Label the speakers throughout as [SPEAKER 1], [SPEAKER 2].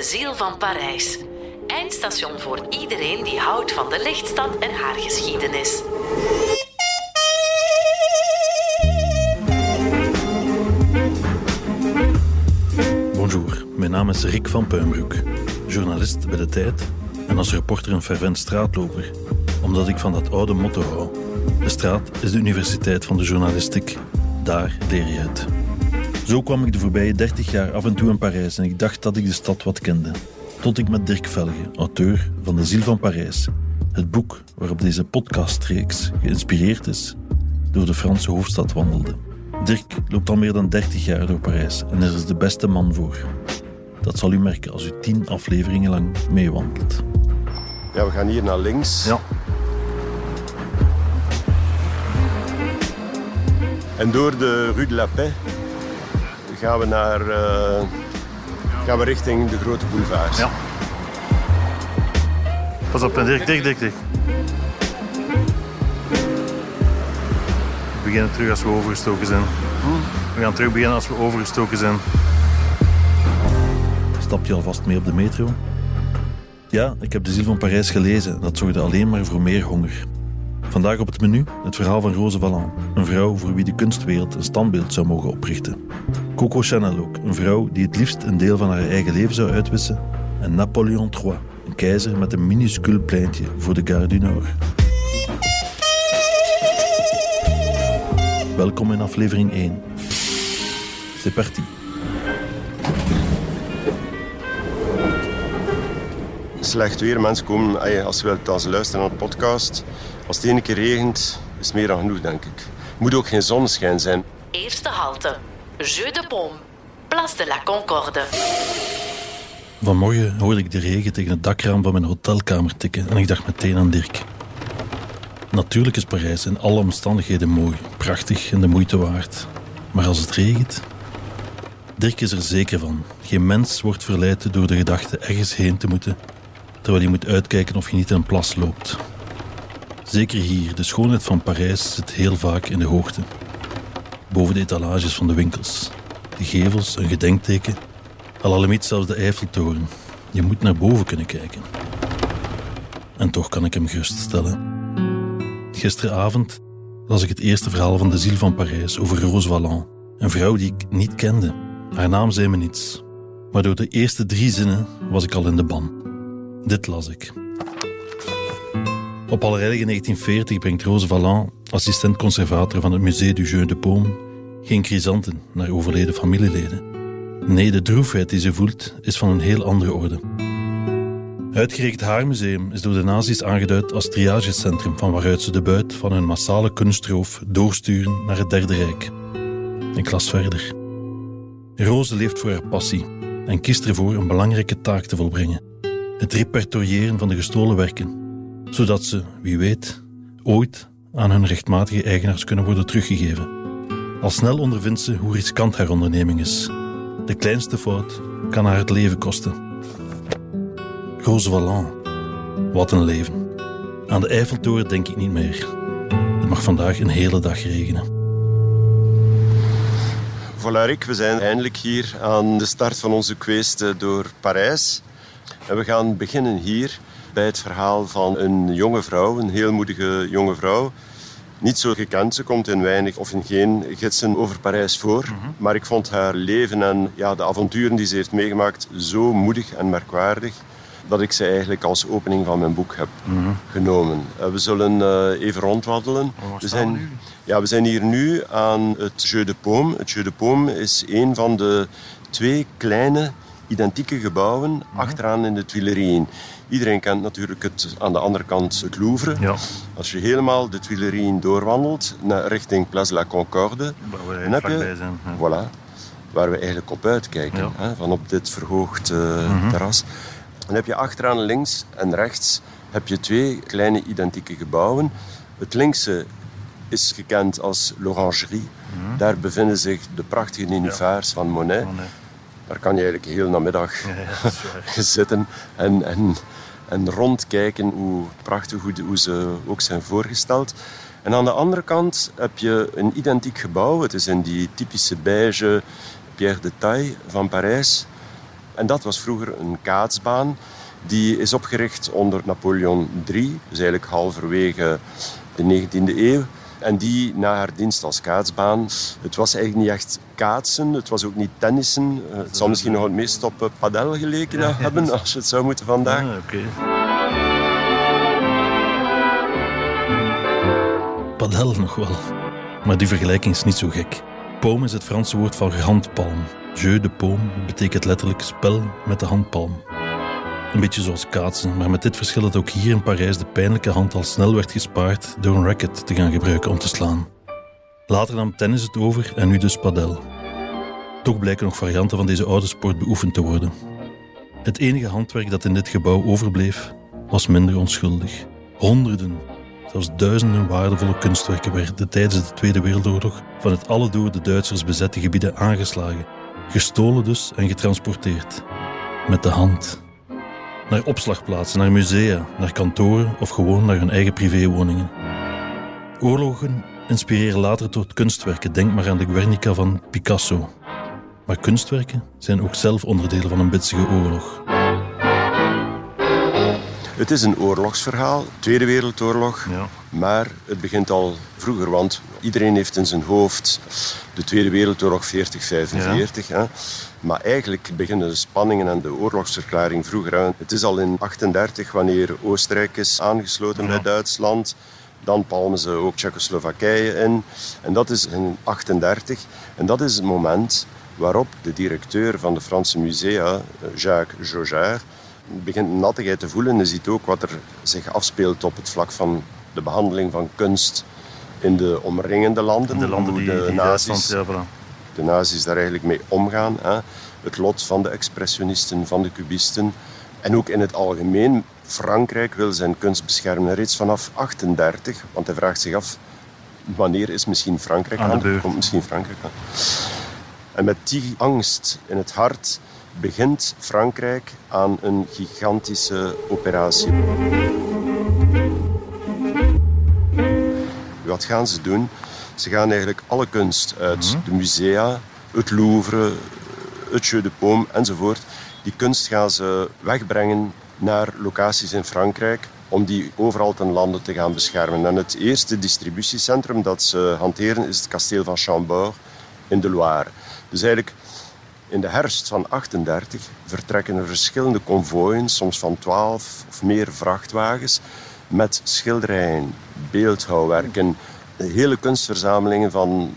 [SPEAKER 1] De Ziel van Parijs. Eindstation voor iedereen die houdt van de lichtstad en haar geschiedenis.
[SPEAKER 2] Bonjour, mijn naam is Rick van Puimbroek, journalist bij De Tijd en als reporter een fervent straatloper, omdat ik van dat oude motto hou. De straat is de universiteit van de journalistiek. Daar leer je het. Zo kwam ik de voorbije 30 jaar af en toe in Parijs en ik dacht dat ik de stad wat kende. Tot ik met Dirk Velge, auteur van De Ziel van Parijs, het boek waarop deze podcastreeks geïnspireerd is, door de Franse hoofdstad wandelde. Dirk loopt al meer dan 30 jaar door Parijs en er is de beste man voor. Dat zal u merken als u tien afleveringen lang meewandelt.
[SPEAKER 3] Ja, we gaan hier naar links.
[SPEAKER 2] Ja.
[SPEAKER 3] En door de Rue de la Paix gaan we, naar, eh, gaan we richting de grote boulevard.
[SPEAKER 2] Ja. Pas op, Dirk, Dirk, Dirk. We beginnen terug als we overgestoken zijn. We gaan terug beginnen als we overgestoken zijn. Stap je alvast mee op de metro? Ja, ik heb De Ziel van Parijs gelezen. Dat zorgde alleen maar voor meer honger. Vandaag op het menu het verhaal van Rose Valland. Een vrouw voor wie de kunstwereld een standbeeld zou mogen oprichten. Coco Chanel ook. Een vrouw die het liefst een deel van haar eigen leven zou uitwissen. En Napoleon III. Een keizer met een minuscuul pleintje voor de Gare du Nord. Welkom in aflevering 1. C'est parti.
[SPEAKER 3] Slecht weer, mensen komen, ey, als, we, als ze luisteren naar de podcast, als het ene keer regent, is het meer dan genoeg, denk ik. Moet ook geen zonneschijn zijn.
[SPEAKER 1] Eerste halte. Jeu de Paume. Place de la Concorde.
[SPEAKER 2] Vanmorgen hoorde ik de regen tegen het dakraam van mijn hotelkamer tikken en ik dacht meteen aan Dirk. Natuurlijk is Parijs in alle omstandigheden mooi, prachtig en de moeite waard. Maar als het regent... Dirk is er zeker van. Geen mens wordt verleid door de gedachte ergens heen te moeten, terwijl je moet uitkijken of je niet in een plas loopt. Zeker hier, de schoonheid van Parijs zit heel vaak in de hoogte. Boven de etalages van de winkels. De gevels, een gedenkteken. Al zelfs de Eiffeltoren. Je moet naar boven kunnen kijken. En toch kan ik hem geruststellen. Gisteravond las ik het eerste verhaal van de ziel van Parijs over Rose. Een vrouw die ik niet kende. Haar naam zei me niets. Maar door de eerste drie zinnen was ik al in de ban. Dit las ik. Op Allerheilige 1940 brengt Rose Valland, assistent-conservator van het Musée du Jeu de Paume, geen chrysanten naar overleden familieleden. Nee, de droefheid die ze voelt is van een heel andere orde. Uitgerekend haar museum is door de nazi's aangeduid als triagecentrum van waaruit ze de buit van hun massale kunstroof doorsturen naar het Derde Rijk. Ik las verder. Rose leeft voor haar passie en kiest ervoor een belangrijke taak te volbrengen: het repertoriëren van de gestolen werken, zodat ze, wie weet, ooit aan hun rechtmatige eigenaars kunnen worden teruggegeven. Al snel ondervindt ze hoe riskant haar onderneming is. De kleinste fout kan haar het leven kosten. Rose. Wat een leven. Aan de Eiffeltoren denk ik niet meer. Het mag vandaag een hele dag regenen.
[SPEAKER 3] Voilà Rick, we zijn eindelijk hier aan de start van onze quest door Parijs. En we gaan beginnen hier bij het verhaal van een jonge vrouw, een heel moedige jonge vrouw. Niet zo gekend, ze komt in weinig of in geen gidsen over Parijs voor. Maar ik vond haar leven en ja, de avonturen die ze heeft meegemaakt zo moedig en merkwaardig dat ik ze eigenlijk als opening van mijn boek heb genomen. Uh, we zullen uh, even rondwandelen.
[SPEAKER 2] we, zijn?
[SPEAKER 3] Ja, we zijn hier nu aan het Jeu de Paume. Het Jeu de Paume is een van de twee kleine identieke gebouwen achteraan in de Tuilerieën. Iedereen kent natuurlijk het, aan de andere kant het Louvre.
[SPEAKER 2] Ja.
[SPEAKER 3] Als je helemaal de Tuilerieën doorwandelt naar richting Place la Concorde,
[SPEAKER 2] dan heb je, zijn,
[SPEAKER 3] ja. voilà, waar we eigenlijk op uitkijken,
[SPEAKER 2] Ja.
[SPEAKER 3] hè, van op dit verhoogd uh,
[SPEAKER 2] Mhm.
[SPEAKER 3] terras. Dan heb je achteraan links en rechts heb je twee kleine identieke gebouwen. Het linkse is gekend als l'Orangerie. Daar bevinden zich de prachtige nenufars van Monet. Daar kan je eigenlijk heel namiddag
[SPEAKER 2] Ja,
[SPEAKER 3] zitten en, en, en rondkijken hoe prachtig hoe, hoe ze ook zijn voorgesteld. En aan de andere kant heb je een identiek gebouw. Het is in die typische beige Pierre de Taille van Parijs. En dat was vroeger een kaatsbaan. Die is opgericht onder Napoleon III, dus eigenlijk halverwege de 19e eeuw. En die na haar dienst als kaatsbaan. Het was eigenlijk niet echt kaatsen, het was ook niet tennissen. Eh, het zal misschien nog het meest op eh, padel geleken hebben, als je het zou moeten vandaag.
[SPEAKER 2] Ah, oké. Padel nog wel. Maar die vergelijking is niet zo gek. Paume is het Franse woord voor handpalm. Jeu de paume betekent letterlijk spel met de handpalm. Een beetje zoals kaatsen, maar met dit verschil dat ook hier in Parijs de pijnlijke hand al snel werd gespaard door een racket te gaan gebruiken om te slaan. Later nam tennis het over en nu dus padel. Toch blijken nog varianten van deze oude sport beoefend te worden. Het enige handwerk dat in dit gebouw overbleef, was minder onschuldig. Honderden, zelfs duizenden waardevolle kunstwerken werden tijdens de Tweede Wereldoorlog van het alle door de Duitsers bezette gebieden aangeslagen, gestolen dus en getransporteerd. Met de hand naar opslagplaatsen, naar musea, naar kantoren of gewoon naar hun eigen privéwoningen. Oorlogen inspireren later tot kunstwerken. Denk maar aan de Guernica van Picasso. Maar kunstwerken zijn ook zelf onderdelen van een bitsige oorlog.
[SPEAKER 3] Het is een oorlogsverhaal, Tweede Wereldoorlog.
[SPEAKER 2] Ja.
[SPEAKER 3] Maar het begint al vroeger, want iedereen heeft in zijn hoofd de Tweede Wereldoorlog 40-45. hè. Maar eigenlijk beginnen de spanningen en de oorlogsverklaring vroeger aan. Het is al in 38 wanneer Oostenrijk is aangesloten bij Duitsland. Dan palmen ze ook Tsjechoslowakije in. En dat is in 38. En dat is het moment waarop de directeur van de Franse musea, Jacques Jaugert, begint nattigheid te voelen. En je ziet ook wat er zich afspeelt op het vlak van de behandeling van kunst in de omringende landen.
[SPEAKER 2] De landen die,
[SPEAKER 3] de
[SPEAKER 2] die
[SPEAKER 3] nazi's
[SPEAKER 2] Duitsland... Ja, voilà.
[SPEAKER 3] De nazi's daar eigenlijk mee omgaan. Hè. Het lot van de expressionisten, van de cubisten. En ook in het algemeen, Frankrijk wil zijn kunst beschermen reeds vanaf 38. Want hij vraagt zich af, wanneer is misschien Frankrijk
[SPEAKER 2] Aan.
[SPEAKER 3] Komt misschien Frankrijk aan? En met die angst in het hart begint Frankrijk aan een gigantische operatie. Wat gaan ze doen? Ze gaan eigenlijk alle kunst uit de musea, het Louvre, het Jeu de Paume enzovoort. Die kunst gaan ze wegbrengen naar locaties in Frankrijk om die overal ten lande te gaan beschermen. En het eerste distributiecentrum dat ze hanteren is het kasteel van Chambord in de Loire. Dus eigenlijk in de herfst van 38 vertrekken er verschillende konvooien, soms van 12 of meer vrachtwagens, met schilderijen, beeldhouwwerken, hele kunstverzamelingen van,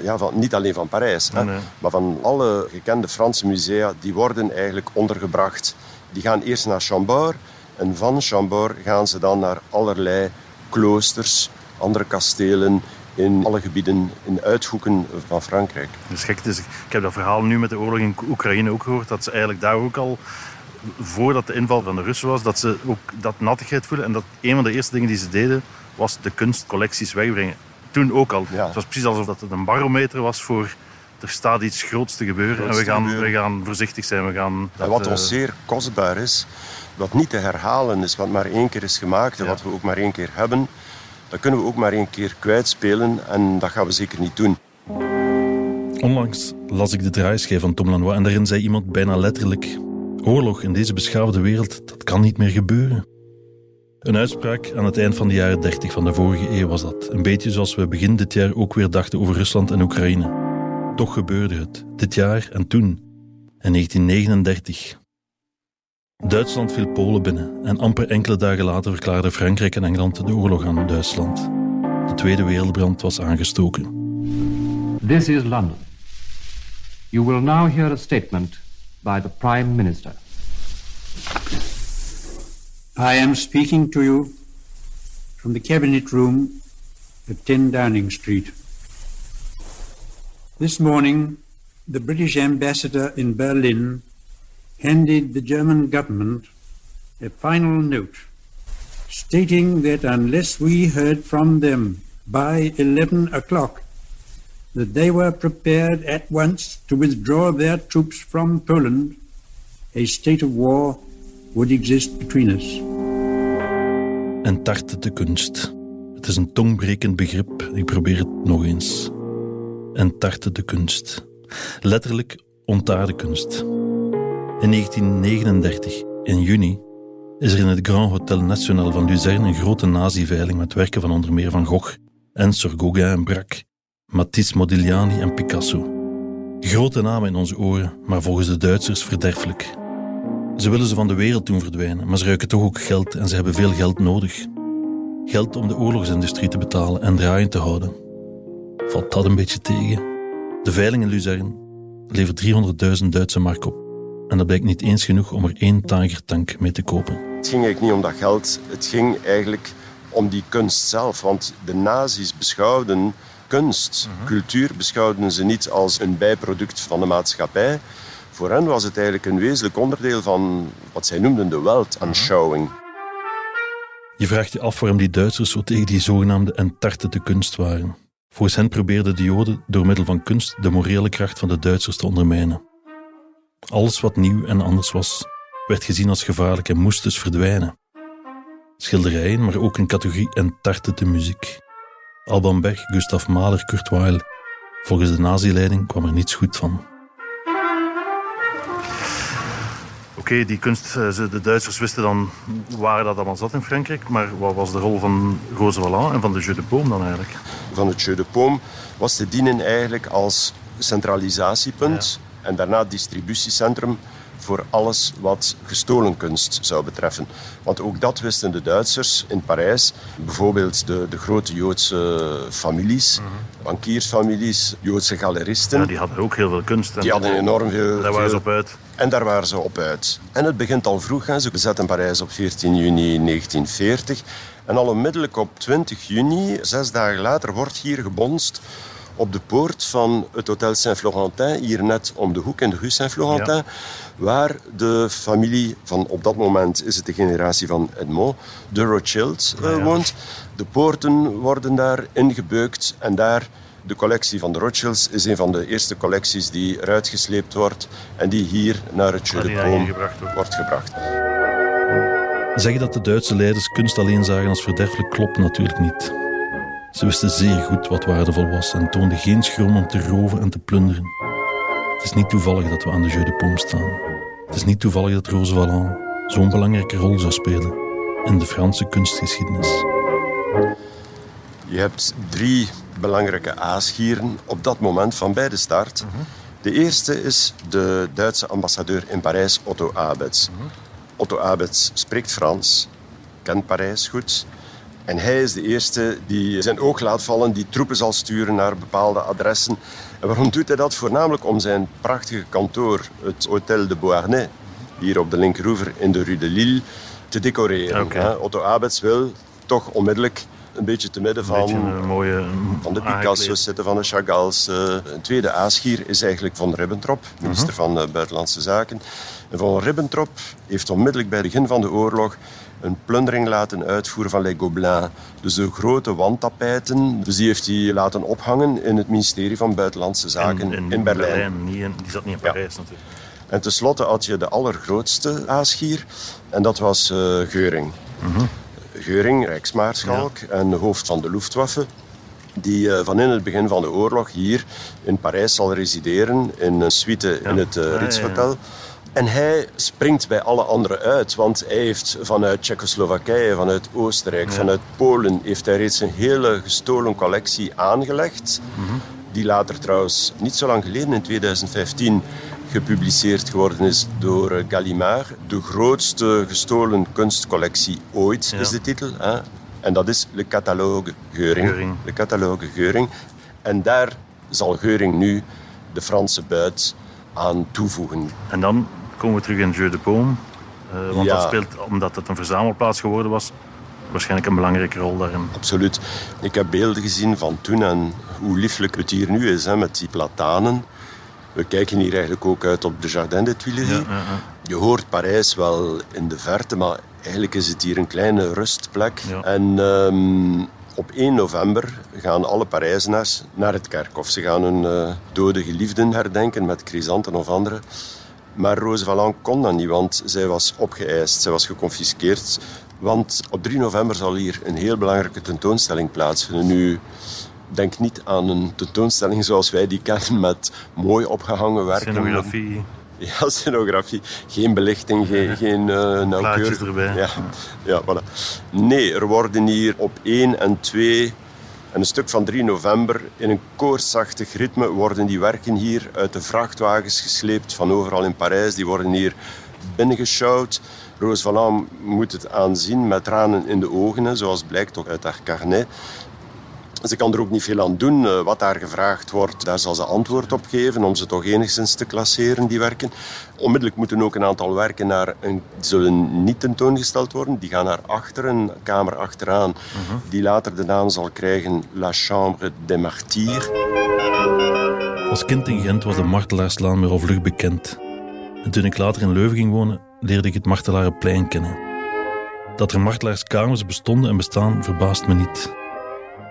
[SPEAKER 3] ja, van niet alleen van Parijs, hè,
[SPEAKER 2] Nee, nee.
[SPEAKER 3] maar van alle gekende Franse musea, die worden eigenlijk ondergebracht. Die gaan eerst naar Chambord en van Chambord gaan ze dan naar allerlei kloosters, andere kastelen in alle gebieden, in uithoeken van Frankrijk.
[SPEAKER 2] Dat is gek. Dus ik heb dat verhaal nu met de oorlog in Oekraïne ook gehoord. Dat ze eigenlijk daar ook al, voordat de inval van de Russen was, dat ze ook dat nattigheid voelen. En dat een van de eerste dingen die ze deden, was de kunstcollecties wegbrengen. Toen ook al.
[SPEAKER 3] Ja.
[SPEAKER 2] Het was precies alsof dat het een barometer was voor er staat iets groots te gebeuren.
[SPEAKER 3] Groots
[SPEAKER 2] en we gaan, we gaan voorzichtig zijn. We gaan dat,
[SPEAKER 3] En wat
[SPEAKER 2] eh,
[SPEAKER 3] ons zeer kostbaar is, wat niet te herhalen is, wat maar één keer is gemaakt en
[SPEAKER 2] Ja.
[SPEAKER 3] wat we ook maar één keer hebben, dat kunnen we ook maar één keer kwijtspelen en dat gaan we zeker niet doen.
[SPEAKER 2] Onlangs las ik de draaischijf van Tom Lanois en daarin zei iemand bijna letterlijk: Oorlog in deze beschaafde wereld, dat kan niet meer gebeuren. Een uitspraak aan het eind van de jaren 30 van de vorige eeuw was dat. Een beetje zoals we begin dit jaar ook weer dachten over Rusland en Oekraïne. Toch gebeurde het, dit jaar en toen, in 1939. Duitsland viel Polen binnen en amper enkele dagen later verklaarden Frankrijk en Engeland de oorlog aan Duitsland. De Tweede Wereldbrand was aangestoken.
[SPEAKER 4] This is London. You will now hear a statement by the Prime Minister.
[SPEAKER 5] I am speaking to you from the Cabinet Room at 10 Downing Street. This morning, the British ambassador in Berlin handed the German government a final note stating that unless we heard from them by 11 o'clock, that they were prepared at once to withdraw their troops from Poland, a state of war would exist between us.
[SPEAKER 2] En tarten de kunst. Het is een tongbrekend begrip. Ik probeer het nog eens. En tarten de kunst. Letterlijk ontaarde kunst. In 1939, in juni, is er in het Grand Hotel National van Luzerne een grote nazi-veiling met werken van onder meer Van Gogh, Ensor, Gauguin en Braque, Matisse, Modigliani en Picasso. Grote namen in onze oren, maar volgens de Duitsers verderfelijk. Ze willen ze van de wereld doen verdwijnen, maar ze ruiken toch ook geld en ze hebben veel geld nodig. Geld om de oorlogsindustrie te betalen en draaiend te houden. Valt dat een beetje tegen? De veiling in Luzern levert 300.000 Duitse mark op. En dat blijkt niet eens genoeg om er één Tiger-tank mee te kopen.
[SPEAKER 3] Het ging eigenlijk niet om dat geld. Het ging eigenlijk om die kunst zelf. Want de nazi's beschouwden kunst, cultuur, beschouwden ze niet als een bijproduct van de maatschappij. Voor hen was het eigenlijk een wezenlijk onderdeel van wat zij noemden de Weltanschauung.
[SPEAKER 2] Je vraagt je af waarom die Duitsers zo tegen die zogenaamde entartete kunst waren. Volgens hen probeerden de Joden door middel van kunst de morele kracht van de Duitsers te ondermijnen. Alles wat nieuw en anders was, werd gezien als gevaarlijk en moest dus verdwijnen. Schilderijen, maar ook een categorie entartete muziek. Alban Berg, Gustav Mahler, Kurt Weill. Volgens de nazi-leiding kwam er niets goed van. Oké, die kunst, eh, de Duitsers wisten dan waar dat allemaal zat in Frankrijk, maar wat was de rol van Roze en van de Jeu de Paume dan eigenlijk?
[SPEAKER 3] Van het Jeu de Paume was te dienen eigenlijk als centralisatiepunt en daarna distributiecentrum voor alles wat gestolen kunst zou betreffen. Want ook dat wisten de Duitsers in Parijs. Bijvoorbeeld de, de grote Joodse families, mm bankiersfamilies, Joodse galeristen.
[SPEAKER 2] Ja, die hadden ook heel veel kunst.
[SPEAKER 3] Die hadden enorm veel...
[SPEAKER 2] Daar waren ze op uit.
[SPEAKER 3] En daar waren ze op uit. En het begint al vroeg. Hè. Ze bezetten Parijs op 14 juni 1940. En al onmiddellijk op 20 juni, zes dagen later, wordt hier gebonst op de poort van het Hotel Saint-Florentin, hier net om de hoek in de Rue Saint-Florentin, waar de familie van op dat moment is het de generatie van Edmond, de Rothschild, uh, woont. De poorten worden daar ingebeukt en daar de collectie van de Rothschilds is een van de eerste collecties die eruit gesleept wordt en die hier naar het Jeu de wordt gebracht.
[SPEAKER 2] Zeggen dat de Duitse leiders kunst alleen zagen als verderfelijk klopt natuurlijk niet. Ze wisten zeer goed wat waardevol was en toonden geen schroom om te roven en te plunderen. Het is niet toevallig dat we aan de Jeu de staan. Het is niet toevallig dat Rose Valland zo'n belangrijke rol zou spelen in de Franse kunstgeschiedenis.
[SPEAKER 3] Je hebt drie belangrijke aasgieren op dat moment van bij de start. De eerste is de Duitse ambassadeur in Parijs, Otto Abets. Otto Abets spreekt Frans, kent Parijs goed en hij is de eerste die zijn oog laat vallen, die troepen zal sturen naar bepaalde adressen. En waarom doet hij dat? Voornamelijk om zijn prachtige kantoor, het Hôtel de Beauharnais, hier op de linkeroever in de Rue de Lille, te decoreren. Otto Abets wil toch onmiddellijk een beetje te midden van,
[SPEAKER 2] een mooie,
[SPEAKER 3] van de Picasso's zitten, van de Chagalls. Uh, een tweede aasgier is eigenlijk Von Ribbentrop, minister mhm. van uh, Buitenlandse Zaken. En Von Ribbentrop heeft onmiddellijk bij het begin van de oorlog een plundering laten uitvoeren van Les Gobelins. Dus de grote wandtapijten. Dus die heeft hij laten ophangen in het ministerie van Buitenlandse Zaken in, in, Berlijn.
[SPEAKER 2] niet in, die zat niet in Parijs natuurlijk.
[SPEAKER 3] En tenslotte had je de allergrootste aasgier. En dat was uh, Geuring. Mm Geuring, Rijksmaarschalk en hoofd van de Luftwaffe die uh, van in het begin van de oorlog hier in Parijs zal resideren in een suite in het uh, Ritz-hotel. En hij springt bij alle anderen uit, want hij heeft vanuit Tsjechoslowakije, vanuit Oostenrijk, vanuit Polen, heeft hij reeds een hele gestolen collectie aangelegd. Mhm. Die later trouwens niet zo lang geleden, in 2015, gepubliceerd geworden is door eh, Gallimard. De grootste gestolen kunstcollectie ooit is de titel. Hè? En dat is Le Catalogue Geuring. Geuring. Le Catalogue Geuring. En daar zal Geuring nu de Franse buit aan toevoegen.
[SPEAKER 2] En dan komen we terug in Jeu de Paume. Uh, want dat speelt, omdat het een verzamelplaats geworden was, waarschijnlijk een belangrijke rol daarin.
[SPEAKER 3] Absoluut. Ik heb beelden gezien van toen en hoe lieflijk het hier nu is, hè, met die platanen. We kijken hier eigenlijk ook uit op de Jardin des Tuileries. Ja, ja, Je hoort Parijs wel in de verte, maar eigenlijk is het hier een kleine rustplek. En um, op 1 november gaan alle Parijzenaars naar het kerkhof. Ze gaan hun uh, dode geliefden herdenken met chrysanten of andere. Maar Rose Valland kon dat niet, want zij was opgeëist, zij was geconfiskeerd. Want op 3 november zal hier een heel belangrijke tentoonstelling plaatsvinden. Nu, denk niet aan een tentoonstelling zoals wij die kennen met mooi opgehangen werken.
[SPEAKER 2] Scenografie.
[SPEAKER 3] Ja, scenografie. Geen belichting, geen, geen uh, nauwkeurig...
[SPEAKER 2] erbij.
[SPEAKER 3] Ja, ja, voilà. Nee, er worden hier op 1 en 2 en een stuk van 3 november in een koortsachtig ritme worden die werken hier uit de vrachtwagens gesleept van overal in Parijs. Die worden hier binnengeschouwd. Roos Valland moet het aanzien met tranen in de ogen, zoals blijkt uit haar carnet. Ze kan er ook niet veel aan doen. Eh, wat daar gevraagd wordt, daar zal ze antwoord op geven om ze toch enigszins te klasseren, die werken. Onmiddellijk moeten ook een aantal werken naar een, zullen niet tentoongesteld worden. Die gaan naar achter, een kamer achteraan, mhm. die later de naam zal krijgen La Chambre des Martyrs.
[SPEAKER 2] Als kind in Gent was de Martelaarslaan me al vlug bekend. En toen ik later in Leuven ging wonen, leerde ik het Martelarenplein kennen. Dat er martelaarskamers bestonden en bestaan, verbaast me niet.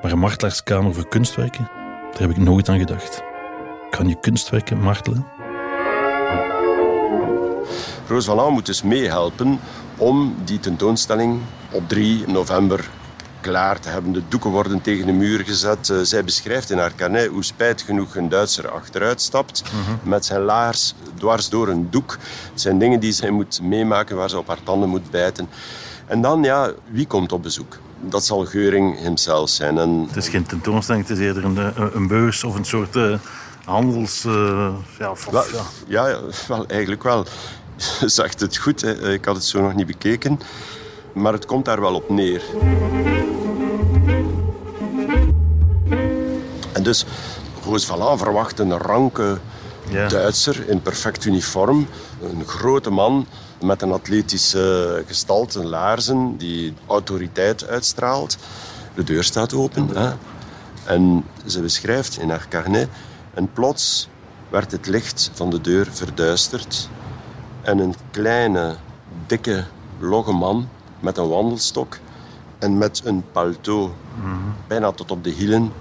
[SPEAKER 2] Maar een martelaarskamer voor kunstwerken, daar heb ik nooit aan gedacht. Kan je kunstwerken martelen?
[SPEAKER 3] Roos van moet dus meehelpen om die tentoonstelling op 3 november klaar te hebben. De doeken worden tegen de muur gezet. Eh, zij beschrijft in haar carnet hoe spijt genoeg een Duitser achteruit stapt mhm. met zijn laars dwars door een doek. Het zijn dingen die zij moet meemaken, waar ze op haar tanden moet bijten. En dan, ja, wie komt op bezoek? Dat zal Geuring hemzelf zijn. En...
[SPEAKER 2] Het is geen tentoonstelling, het is eerder een, eh, een beurs of een soort uh, handels... Uh,
[SPEAKER 3] ja, wel, ja. ja, wel, eigenlijk wel. Je zegt het goed, hè. ik had het zo nog niet bekeken. Maar het komt daar wel op neer. En dus, Roos Valland verwacht een ranke Duitser in perfect uniform. Een grote man met een atletische gestalte, laarzen, die autoriteit uitstraalt. De deur staat open. Hè? En ze beschrijft in haar carnet... En plots werd het licht van de deur verduisterd. En een kleine, dikke, logge man met een wandelstok en met een palto, bijna tot op de hielen,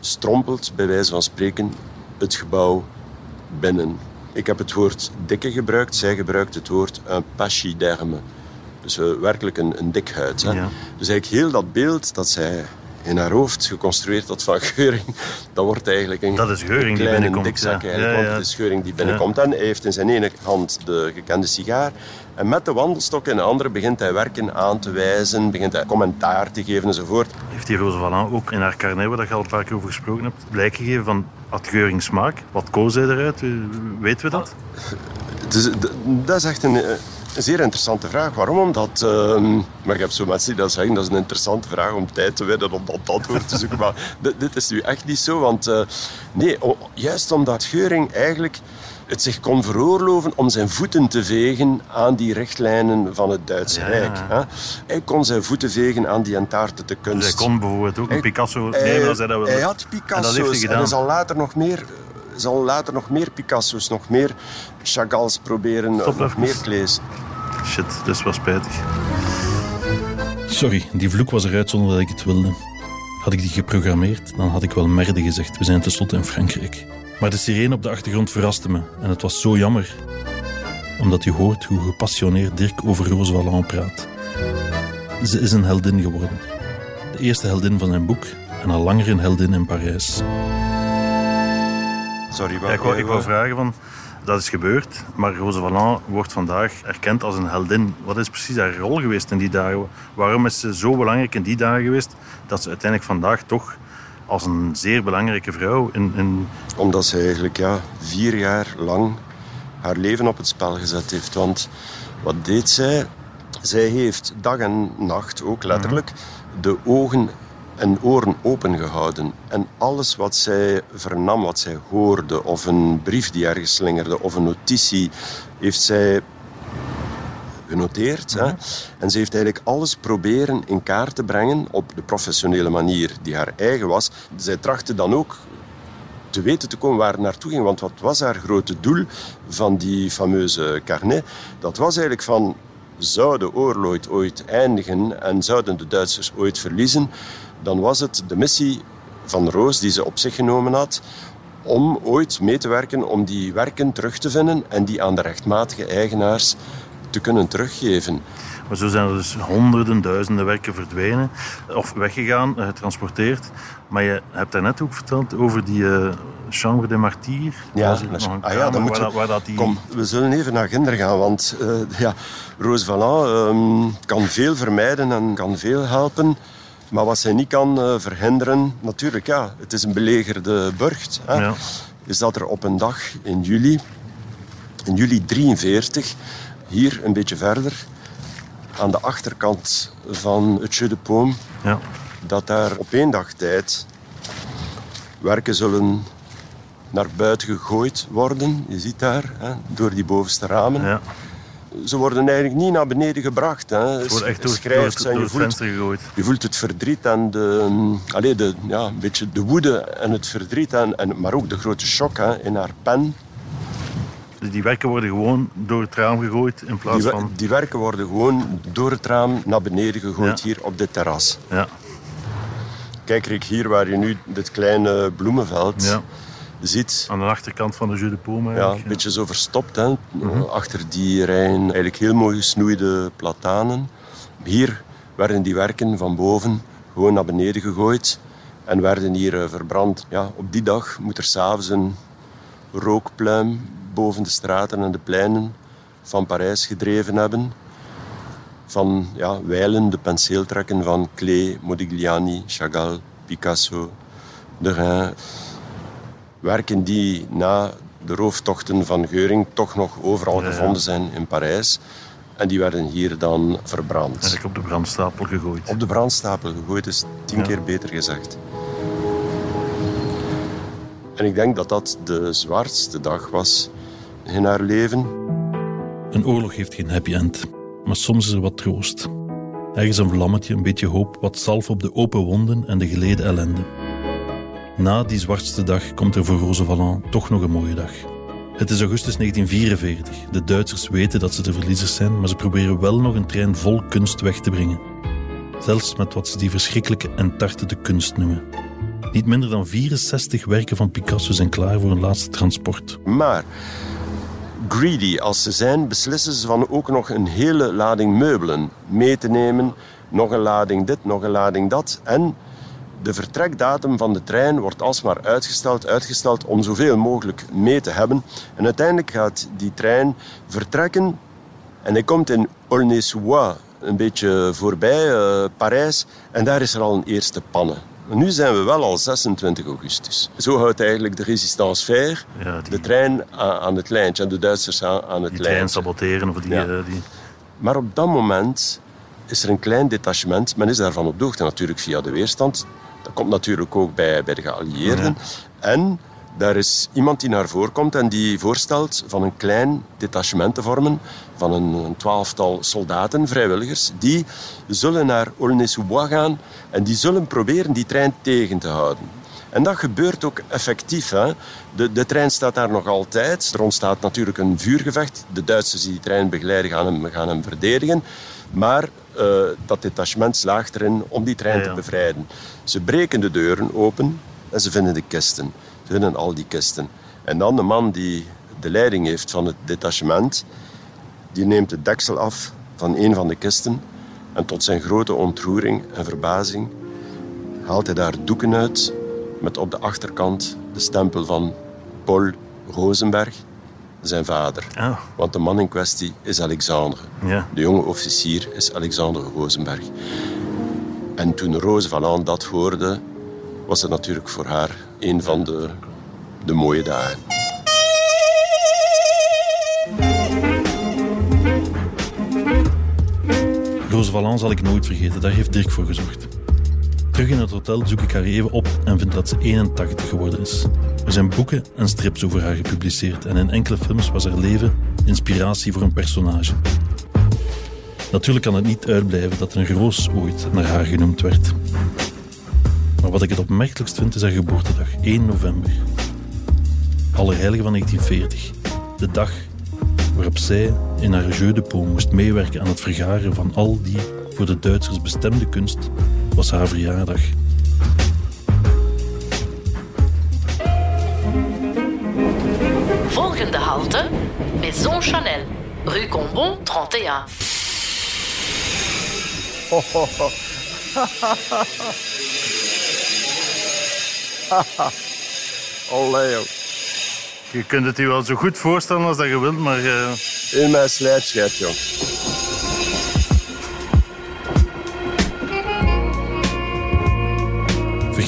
[SPEAKER 3] strompelt bij wijze van spreken het gebouw binnen. Ik heb het woord dikke gebruikt, zij gebruikt het woord een pachyderme. Dus uh, werkelijk een, een dik huid. Hè? Dus eigenlijk heel dat beeld dat zij in haar hoofd geconstrueerd had van Geuring, dat wordt eigenlijk een,
[SPEAKER 2] dat is Geuring
[SPEAKER 3] kleine
[SPEAKER 2] die binnenkomt.
[SPEAKER 3] dikzak. Ja. Ja, ja. Het is Geuring die binnenkomt. En hij heeft in zijn ene hand de gekende sigaar. En met de wandelstok in de andere begint hij werken aan te wijzen, begint hij commentaar te geven enzovoort.
[SPEAKER 2] Heeft die Rose Valland ook in haar carnet, waar je al een paar keer over gesproken hebt, blijk gegeven van had Geuring smaak? Wat koos hij eruit? Weten we dat?
[SPEAKER 3] Dus, dat is echt een, eh, een zeer interessante vraag. Waarom? Omdat, uh, maar ik heb zo mensen die dat zeggen, dat is een interessante vraag om tijd te winnen om dat antwoord te zoeken. maar dit, is nu echt niet zo, want uh, nee, juist omdat Geuring eigenlijk het zich kon veroorloven om zijn voeten te vegen aan die richtlijnen van het Duitse Rijk. Hè. Hij kon zijn voeten vegen aan die entartete kunst.
[SPEAKER 2] Hij kon bijvoorbeeld ook een Picasso nemen als hij dat wilde.
[SPEAKER 3] Hij had Picasso's en, dat heeft hij en hij zal later nog meer zal later nog meer Picasso's, nog meer Chagall's proberen, Stop nog meer Klees.
[SPEAKER 2] Shit, dat is wel spijtig. Sorry, die vloek was eruit zonder dat ik het wilde. Had ik die geprogrammeerd, dan had ik wel merde gezegd. We zijn tenslotte in Frankrijk. Maar de sirene op de achtergrond verraste me en het was zo jammer. Omdat je hoort hoe gepassioneerd Dirk over Rose Valland praat. Ze is een heldin geworden. De eerste heldin van zijn boek en al langer een heldin in Parijs.
[SPEAKER 3] Sorry,
[SPEAKER 2] ja, ik, wou, ik wou vragen van... Dat is gebeurd, maar Rose Valland wordt vandaag erkend als een heldin. Wat is precies haar rol geweest in die dagen? Waarom is ze zo belangrijk in die dagen geweest dat ze uiteindelijk vandaag toch als een zeer belangrijke vrouw in... in...
[SPEAKER 3] Omdat ze eigenlijk ja, vier jaar lang haar leven op het spel gezet heeft. Want wat deed zij? Zij heeft dag en nacht, ook letterlijk, de ogen en oren opengehouden. En alles wat zij vernam, wat zij hoorde, of een brief die ergens slingerde, of een notitie, heeft zij genoteerd. Hè? En ze heeft eigenlijk alles proberen in kaart te brengen op de professionele manier die haar eigen was. Zij trachtte dan ook te weten te komen waar het naartoe ging. Want wat was haar grote doel van die fameuze carnet? Dat was eigenlijk van, zou de oorlog ooit eindigen en zouden de Duitsers ooit verliezen, dan was het de missie van Roos die ze op zich genomen had om ooit mee te werken om die werken terug te vinden en die aan de rechtmatige eigenaars te kunnen teruggeven.
[SPEAKER 2] Maar zo zijn er dus honderden, duizenden werken verdwenen of weggegaan, getransporteerd. Maar je hebt daarnet ook verteld over die, uh, Chambre des Martyrs.
[SPEAKER 3] Ja,
[SPEAKER 2] Dat is
[SPEAKER 3] ah ja,
[SPEAKER 2] kamer
[SPEAKER 3] dan moeten
[SPEAKER 2] waar,
[SPEAKER 3] we-
[SPEAKER 2] dat- waar dat die...
[SPEAKER 3] Kom, we zullen even naar Ginder gaan, want eh, ja, Roos Valland ehm, kan veel vermijden en kan veel helpen. Maar wat zij niet kan eh, verhinderen, natuurlijk ja, het is een belegerde burcht. Hè,
[SPEAKER 2] Ja.
[SPEAKER 3] Is dat er op een dag in juli, in juli 43, hier een beetje verder, aan de achterkant van het Jeu de Paume,
[SPEAKER 2] Ja.
[SPEAKER 3] dat daar op één dag tijd werken zullen naar buiten gegooid worden. Je ziet daar, hè, door die bovenste ramen.
[SPEAKER 2] Ja.
[SPEAKER 3] Ze worden eigenlijk niet naar beneden gebracht. Hè.
[SPEAKER 2] Het wordt echt door, door,
[SPEAKER 3] Schrijft
[SPEAKER 2] door
[SPEAKER 3] je
[SPEAKER 2] het
[SPEAKER 3] voelt,
[SPEAKER 2] venster gegooid.
[SPEAKER 3] je voelt het verdriet en de, allee, de, ja, een beetje de woede en het verdriet, en, en, maar ook de grote shock hè, in haar pen.
[SPEAKER 2] Dus die werken worden gewoon door het raam gegooid in plaats
[SPEAKER 3] Die,
[SPEAKER 2] van...
[SPEAKER 3] die werken worden gewoon door het raam naar beneden gegooid
[SPEAKER 2] Ja.
[SPEAKER 3] hier op dit terras.
[SPEAKER 2] Ja.
[SPEAKER 3] Kijk Rick, hier waar je nu dit kleine bloemenveld
[SPEAKER 2] Ja.
[SPEAKER 3] Ziet.
[SPEAKER 2] Aan de achterkant van de Jeu de Paume
[SPEAKER 3] Ja, een beetje zo verstopt. Hè. Achter die rijen eigenlijk heel mooi gesnoeide platanen. Hier werden die werken van boven gewoon naar beneden gegooid en werden hier eh, verbrand. Ja, op die dag moet er s'avonds een rookpluim boven de straten en de pleinen van Parijs gedreven hebben. Van ja, wijlen de penseeltrekken van Klee, Modigliani, Chagall, Picasso, Derain werken die na de rooftochten van Geuring toch nog overal
[SPEAKER 2] Ja, ja.
[SPEAKER 3] gevonden zijn in Parijs. En die werden hier dan verbrand.
[SPEAKER 2] Eigenlijk op de brandstapel gegooid.
[SPEAKER 3] Op de brandstapel gegooid is tien
[SPEAKER 2] Ja.
[SPEAKER 3] keer beter gezegd. En ik denk dat dat de zwaarste dag was in haar leven.
[SPEAKER 2] Een oorlog heeft geen happy end, maar soms is er wat troost. Ergens een vlammetje, een beetje hoop, wat zalf op de open wonden en de geleden ellende. Na die zwartste dag komt er voor Rose Valland toch nog een mooie dag. Het is augustus 1944. De Duitsers weten dat ze de verliezers zijn, maar ze proberen wel nog een trein vol kunst weg te brengen. Zelfs met wat ze die verschrikkelijke entarte de kunst noemen. Niet minder dan 64 werken van Picasso zijn klaar voor een laatste transport.
[SPEAKER 3] Maar greedy als ze zijn, beslissen ze van ook nog een hele lading meubelen mee te nemen. Nog een lading dit, nog een lading dat. En de vertrekdatum van de trein wordt alsmaar uitgesteld, uitgesteld om zoveel mogelijk mee te hebben. En uiteindelijk gaat die trein vertrekken en hij komt in Aulnay-sous-Bois, een beetje voorbij uh, Parijs. En daar is er al een eerste pannen. En nu zijn we wel al 26 augustus. Zo houdt eigenlijk de resistance fair
[SPEAKER 2] Ja, die-
[SPEAKER 3] de trein aan, het lijntje en de Duitsers aan, het
[SPEAKER 2] Die trein
[SPEAKER 3] lijntje.
[SPEAKER 2] saboteren of die...
[SPEAKER 3] Ja.
[SPEAKER 2] eh, die...
[SPEAKER 3] Maar op dat moment is er een klein detachement. Men is daarvan op de hoogte natuurlijk via de weerstand. Dat komt natuurlijk ook bij, bij de geallieerden. En daar is iemand die naar voren komt en die voorstelt van een klein detachement te vormen van een, een twaalftal soldaten, vrijwilligers, die zullen naar Aulnay-sous-Bois gaan en die zullen proberen die trein tegen te houden. En dat gebeurt ook effectief. Hè. De, de trein staat daar nog altijd. Er ontstaat natuurlijk een vuurgevecht. De Duitsers die die trein begeleiden gaan hem, gaan hem verdedigen. Maar eh, dat detachement slaagt erin om die trein
[SPEAKER 2] Ja, ja.
[SPEAKER 3] te bevrijden. Ze breken de deuren open en ze vinden de kisten. Ze vinden al die kisten. En dan de man die de leiding heeft van het detachement, die neemt het deksel af van een van de kisten. En tot zijn grote ontroering en verbazing haalt hij daar doeken uit met op de achterkant de stempel van Paul Rosenberg, zijn vader.
[SPEAKER 2] Ah,
[SPEAKER 3] Want de man in kwestie is Alexandre.
[SPEAKER 2] ja.
[SPEAKER 3] De jonge officier is Alexander Rosenberg. En toen Rose Valland dat hoorde, was het natuurlijk voor haar een van de, de mooie dagen.
[SPEAKER 2] Roze Valland zal ik nooit vergeten, daar heeft Dirk voor gezorgd. Terug in het hotel zoek ik haar even op en vind dat ze 81 geworden is. Er zijn boeken en strips over haar gepubliceerd en in enkele films was haar leven inspiratie voor een personage. Natuurlijk kan het niet uitblijven dat een roos ooit naar haar genoemd werd. Maar wat ik het opmerkelijkst vind is haar geboortedag, 1 november. Allerheilige van 1940. De dag waarop zij in haar Jeu de moest meewerken aan het vergaren van al die voor de Duitsers bestemde kunst, was haar verjaardag.
[SPEAKER 1] Volgende halte, Maison Chanel, rue Combon 31.
[SPEAKER 3] Allee, joh.
[SPEAKER 2] Je kunt het je wel zo goed voorstellen als dat je wilt, maar... eh,
[SPEAKER 3] In mijn slijpschijf, joh.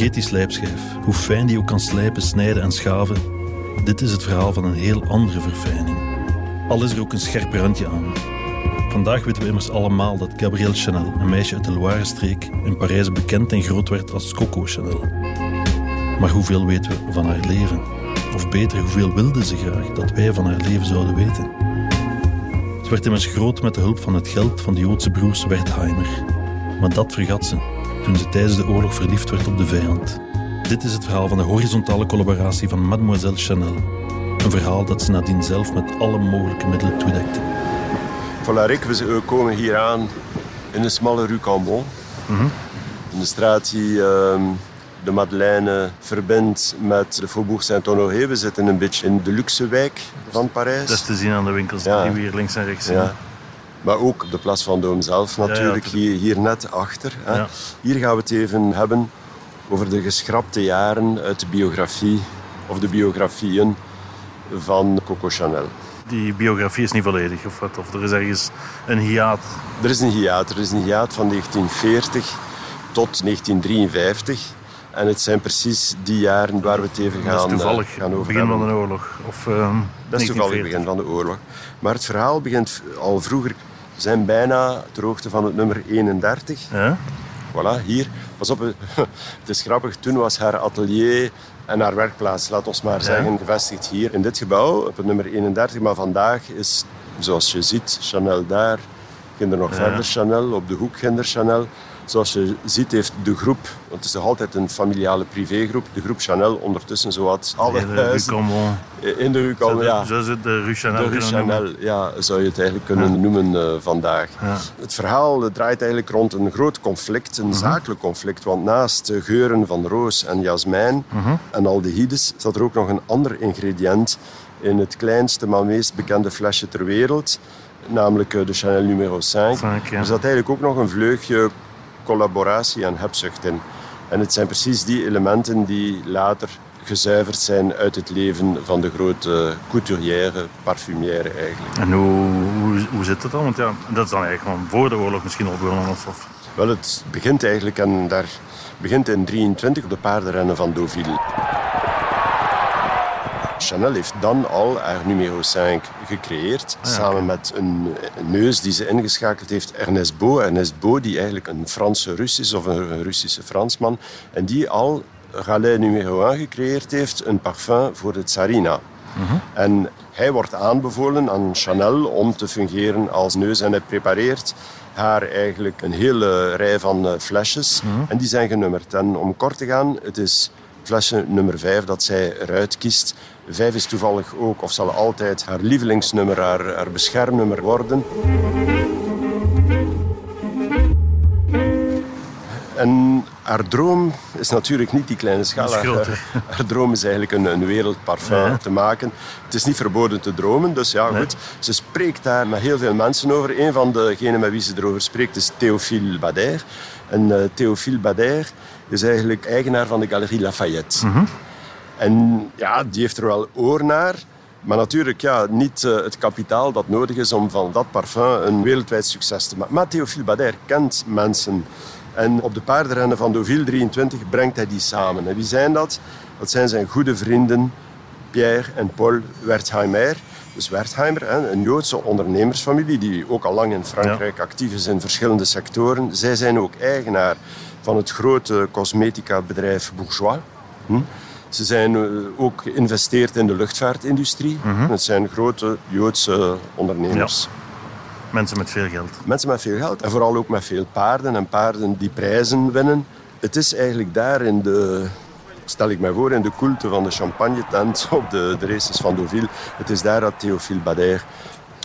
[SPEAKER 2] Vergeet die slijpschijf. Hoe fijn die ook kan slijpen, snijden en schaven. Dit is het verhaal van een heel andere verfijning. Al is er ook een scherp randje aan. Vandaag weten we immers allemaal dat Gabrielle Chanel, een meisje uit de Loire-streek, in Parijs bekend en groot werd als Coco Chanel. Maar hoeveel weten we van haar leven? Of beter, hoeveel wilde ze graag dat wij van haar leven zouden weten? Ze werd immers groot met de hulp van het geld van de Joodse broers Wertheimer. Maar dat vergat ze toen ze tijdens de oorlog verliefd werd op de vijand. Dit is het verhaal van de horizontale collaboratie van Mademoiselle Chanel. Een verhaal dat ze nadien zelf met alle mogelijke middelen toedekte.
[SPEAKER 3] Voilà, we komen hier aan in de smalle rue Cambon. In de straat die ehm, de Madeleine verbindt met de Faubourg Saint-Honoré. We zitten een beetje in de luxe wijk van Parijs.
[SPEAKER 2] Dat is te zien aan de winkels
[SPEAKER 3] Ja.
[SPEAKER 2] die we hier links en rechts zien.
[SPEAKER 3] Ja. Maar ook op de Place Vendôme zelf natuurlijk,
[SPEAKER 2] ja,
[SPEAKER 3] hier, hier net achter. Hè.
[SPEAKER 2] Ja.
[SPEAKER 3] Hier gaan we het even hebben over de geschrapte jaren uit de biografie, of de biografieën van Coco Chanel.
[SPEAKER 2] Die biografie is niet volledig, of wat? Of er is ergens een hiaat.
[SPEAKER 3] Er is een hiaat. Er is een hiaat van 1940 tot 1953. En het zijn precies die jaren waar we het even gaan,
[SPEAKER 2] dat is toevallig
[SPEAKER 3] eh, gaan over
[SPEAKER 2] begin van de oorlog. Of, ehm,
[SPEAKER 3] Dat is toevallig het
[SPEAKER 2] 1940.
[SPEAKER 3] begin van de oorlog. Maar het verhaal begint al vroeger. We zijn bijna ter hoogte van het nummer 31.
[SPEAKER 2] Ja?
[SPEAKER 3] Voilà, hier. Pas op, het is grappig. Toen was haar atelier en haar werkplaats, laat ons maar zeggen, gevestigd hier in dit gebouw, op het nummer 31. Maar vandaag is, zoals je ziet, Chanel daar. Ging er nog verder Chanel, op de hoek ging er Chanel. Zoals je ziet heeft de groep, want het is nog altijd een familiale privégroep, de groep Chanel ondertussen zowat alle
[SPEAKER 2] Rue
[SPEAKER 3] huizen
[SPEAKER 2] Cambon.
[SPEAKER 3] in de rue Cambon. Ja.
[SPEAKER 2] Zo zit de Rue Chanel.
[SPEAKER 3] De Rue
[SPEAKER 2] noemen.
[SPEAKER 3] Chanel, ja, zou je het eigenlijk kunnen noemen eh, vandaag.
[SPEAKER 2] Ja.
[SPEAKER 3] Het verhaal eh, draait eigenlijk rond een groot conflict,
[SPEAKER 2] Mhm.
[SPEAKER 3] een zakelijk conflict. Want naast de geuren van roos en jasmijn
[SPEAKER 2] Mhm.
[SPEAKER 3] en aldehydes zat er ook nog een ander ingrediënt in het kleinste maar meest bekende flesje ter wereld. Namelijk eh, de Chanel numero 5.
[SPEAKER 2] Vijf, ja.
[SPEAKER 3] Er zat eigenlijk ook nog een vleugje collaboratie en hebzucht in. En het zijn precies die elementen die later gezuiverd zijn uit het leven van de grote couturière, parfumière eigenlijk.
[SPEAKER 2] En hoe, hoe, hoe zit het dan? Want ja, dat is dan eigenlijk gewoon voor de oorlog misschien al begonnen. Of, of.
[SPEAKER 3] Wel, het begint eigenlijk en daar begint in 23 op de paardenrennen van Deauville. Chanel heeft dan al haar numero 5 gecreëerd, samen met een, een neus die ze ingeschakeld heeft, Ernest Beau. Ernest Beau, die eigenlijk een Franse Rus is, of een, Russische Fransman, en die al Raleigh numero 1 gecreëerd heeft, een parfum voor de Tsarina. En hij wordt aanbevolen aan Chanel om te fungeren als neus en hij prepareert haar eigenlijk een hele rij van eh, flesjes. En die zijn genummerd. En om kort te gaan, het is flesje nummer 5 dat zij eruit kiest. Vijf is toevallig ook, of zal altijd, haar lievelingsnummer, haar, haar beschermnummer worden. En haar droom is natuurlijk niet die kleine schaal. Haar, haar droom is eigenlijk een, een wereldparfum te maken. Het is niet verboden te dromen, dus ja, goed. Ze spreekt daar met heel veel mensen over. Een van degenen met wie ze erover spreekt is Théophile Bader. En eh, Théophile Bader is eigenlijk eigenaar van de Galerie Lafayette. En ja, die heeft er wel oor naar. Maar natuurlijk ja, niet eh, het kapitaal dat nodig is om van dat parfum een wereldwijd succes te maken. Maar Théophile Bader kent mensen. En op de paardenrennen van Deauville 23 brengt hij die samen. En wie zijn dat? Dat zijn zijn goede vrienden Pierre en Paul Wertheimer. Dus Wertheimer, een Joodse ondernemersfamilie die ook al lang in Frankrijk actief is in verschillende sectoren. Zij zijn ook eigenaar van het grote cosmetica-bedrijf Bourgeois. Hm? Ze zijn eh, ook geïnvesteerd in de luchtvaartindustrie. Het zijn grote Joodse ondernemers.
[SPEAKER 2] Mensen met veel geld.
[SPEAKER 3] Mensen met veel geld en vooral ook met veel paarden en paarden die prijzen winnen. Het is eigenlijk daar in de, stel ik mij voor, in de koelte van de champagne-tent op de, de races van Deauville. Het is daar dat Théophile Bader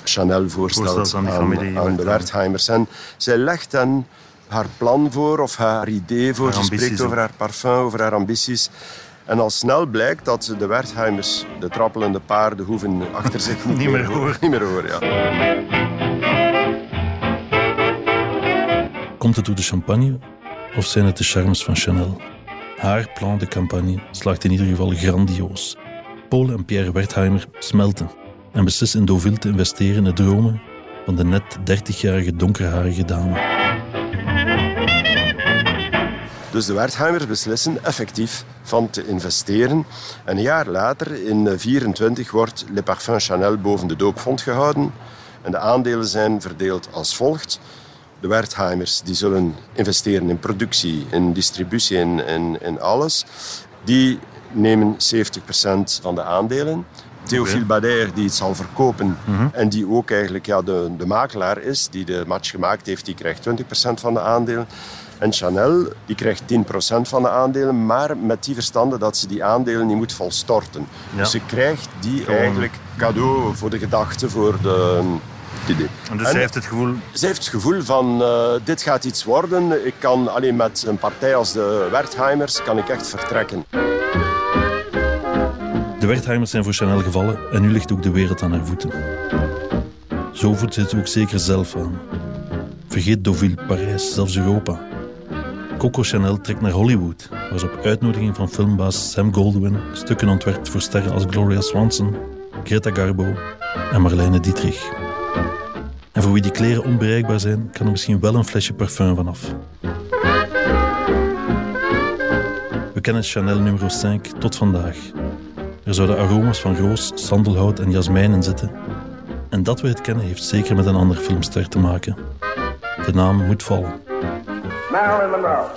[SPEAKER 3] Chanel voorstelt,
[SPEAKER 2] Voorstelt aan
[SPEAKER 3] aan de
[SPEAKER 2] Wertheimers.
[SPEAKER 3] Wertheimers. En zij legt hen haar plan voor of haar idee voor.
[SPEAKER 2] Haar
[SPEAKER 3] Ze spreekt over haar parfum, over haar ambities. En al snel blijkt dat de Wertheimers de trappelende paarden hoeven achter zich niet,
[SPEAKER 2] Niet meer horen.
[SPEAKER 3] Niet meer horen, ja.
[SPEAKER 2] Komt het door de champagne of zijn het de charmes van Chanel? Haar plan de campagne slaagt in ieder geval grandioos. Paul en Pierre Wertheimer smelten en beslissen in Deauville te investeren in de dromen van de net 30-jarige donkerharige dame.
[SPEAKER 3] Dus de Wertheimers beslissen effectief van te investeren. En een jaar later, in 1924, wordt Le Parfum Chanel boven de doopvond gehouden. En de aandelen zijn verdeeld als volgt. De Wertheimers die zullen investeren in productie, in distributie, in, in, in alles. Die nemen 70% van de aandelen. Théophile Bader die het zal verkopen en die ook eigenlijk ja, de, de makelaar is, die de match gemaakt heeft, die krijgt 20% van de aandelen. En Chanel die krijgt 10% van de aandelen, maar met die verstande dat ze die aandelen niet moet volstorten.
[SPEAKER 2] Ja.
[SPEAKER 3] Dus ze krijgt die eigenlijk cadeau voor de gedachte, voor de... het idee.
[SPEAKER 2] En dus
[SPEAKER 3] En-
[SPEAKER 2] zij heeft het gevoel,
[SPEAKER 3] Ze heeft het gevoel van, eh, dit gaat iets worden. Ik kan alleen met een partij als de Wertheimers kan ik echt vertrekken.
[SPEAKER 2] de Wertheimers zijn voor Chanel gevallen en nu ligt ook de wereld aan haar voeten. Zo voelt ze het ook zeker zelf aan. Vergeet Deauville, Parijs, zelfs Europa. Coco Chanel trekt naar Hollywood, waar ze op uitnodiging van filmbaas Sam Goldwyn stukken ontwerpt voor sterren als Gloria Swanson, Greta Garbo en Marlene Dietrich. En voor wie die kleren onbereikbaar zijn, kan er misschien wel een flesje parfum vanaf. We kennen Chanel nummer 5 tot vandaag. Er zouden aroma's van roos, sandelhout en jasmijn in zitten. En dat we het kennen heeft zeker met een ander filmster te maken. De naam moet vallen.
[SPEAKER 6] Marilyn Monroe.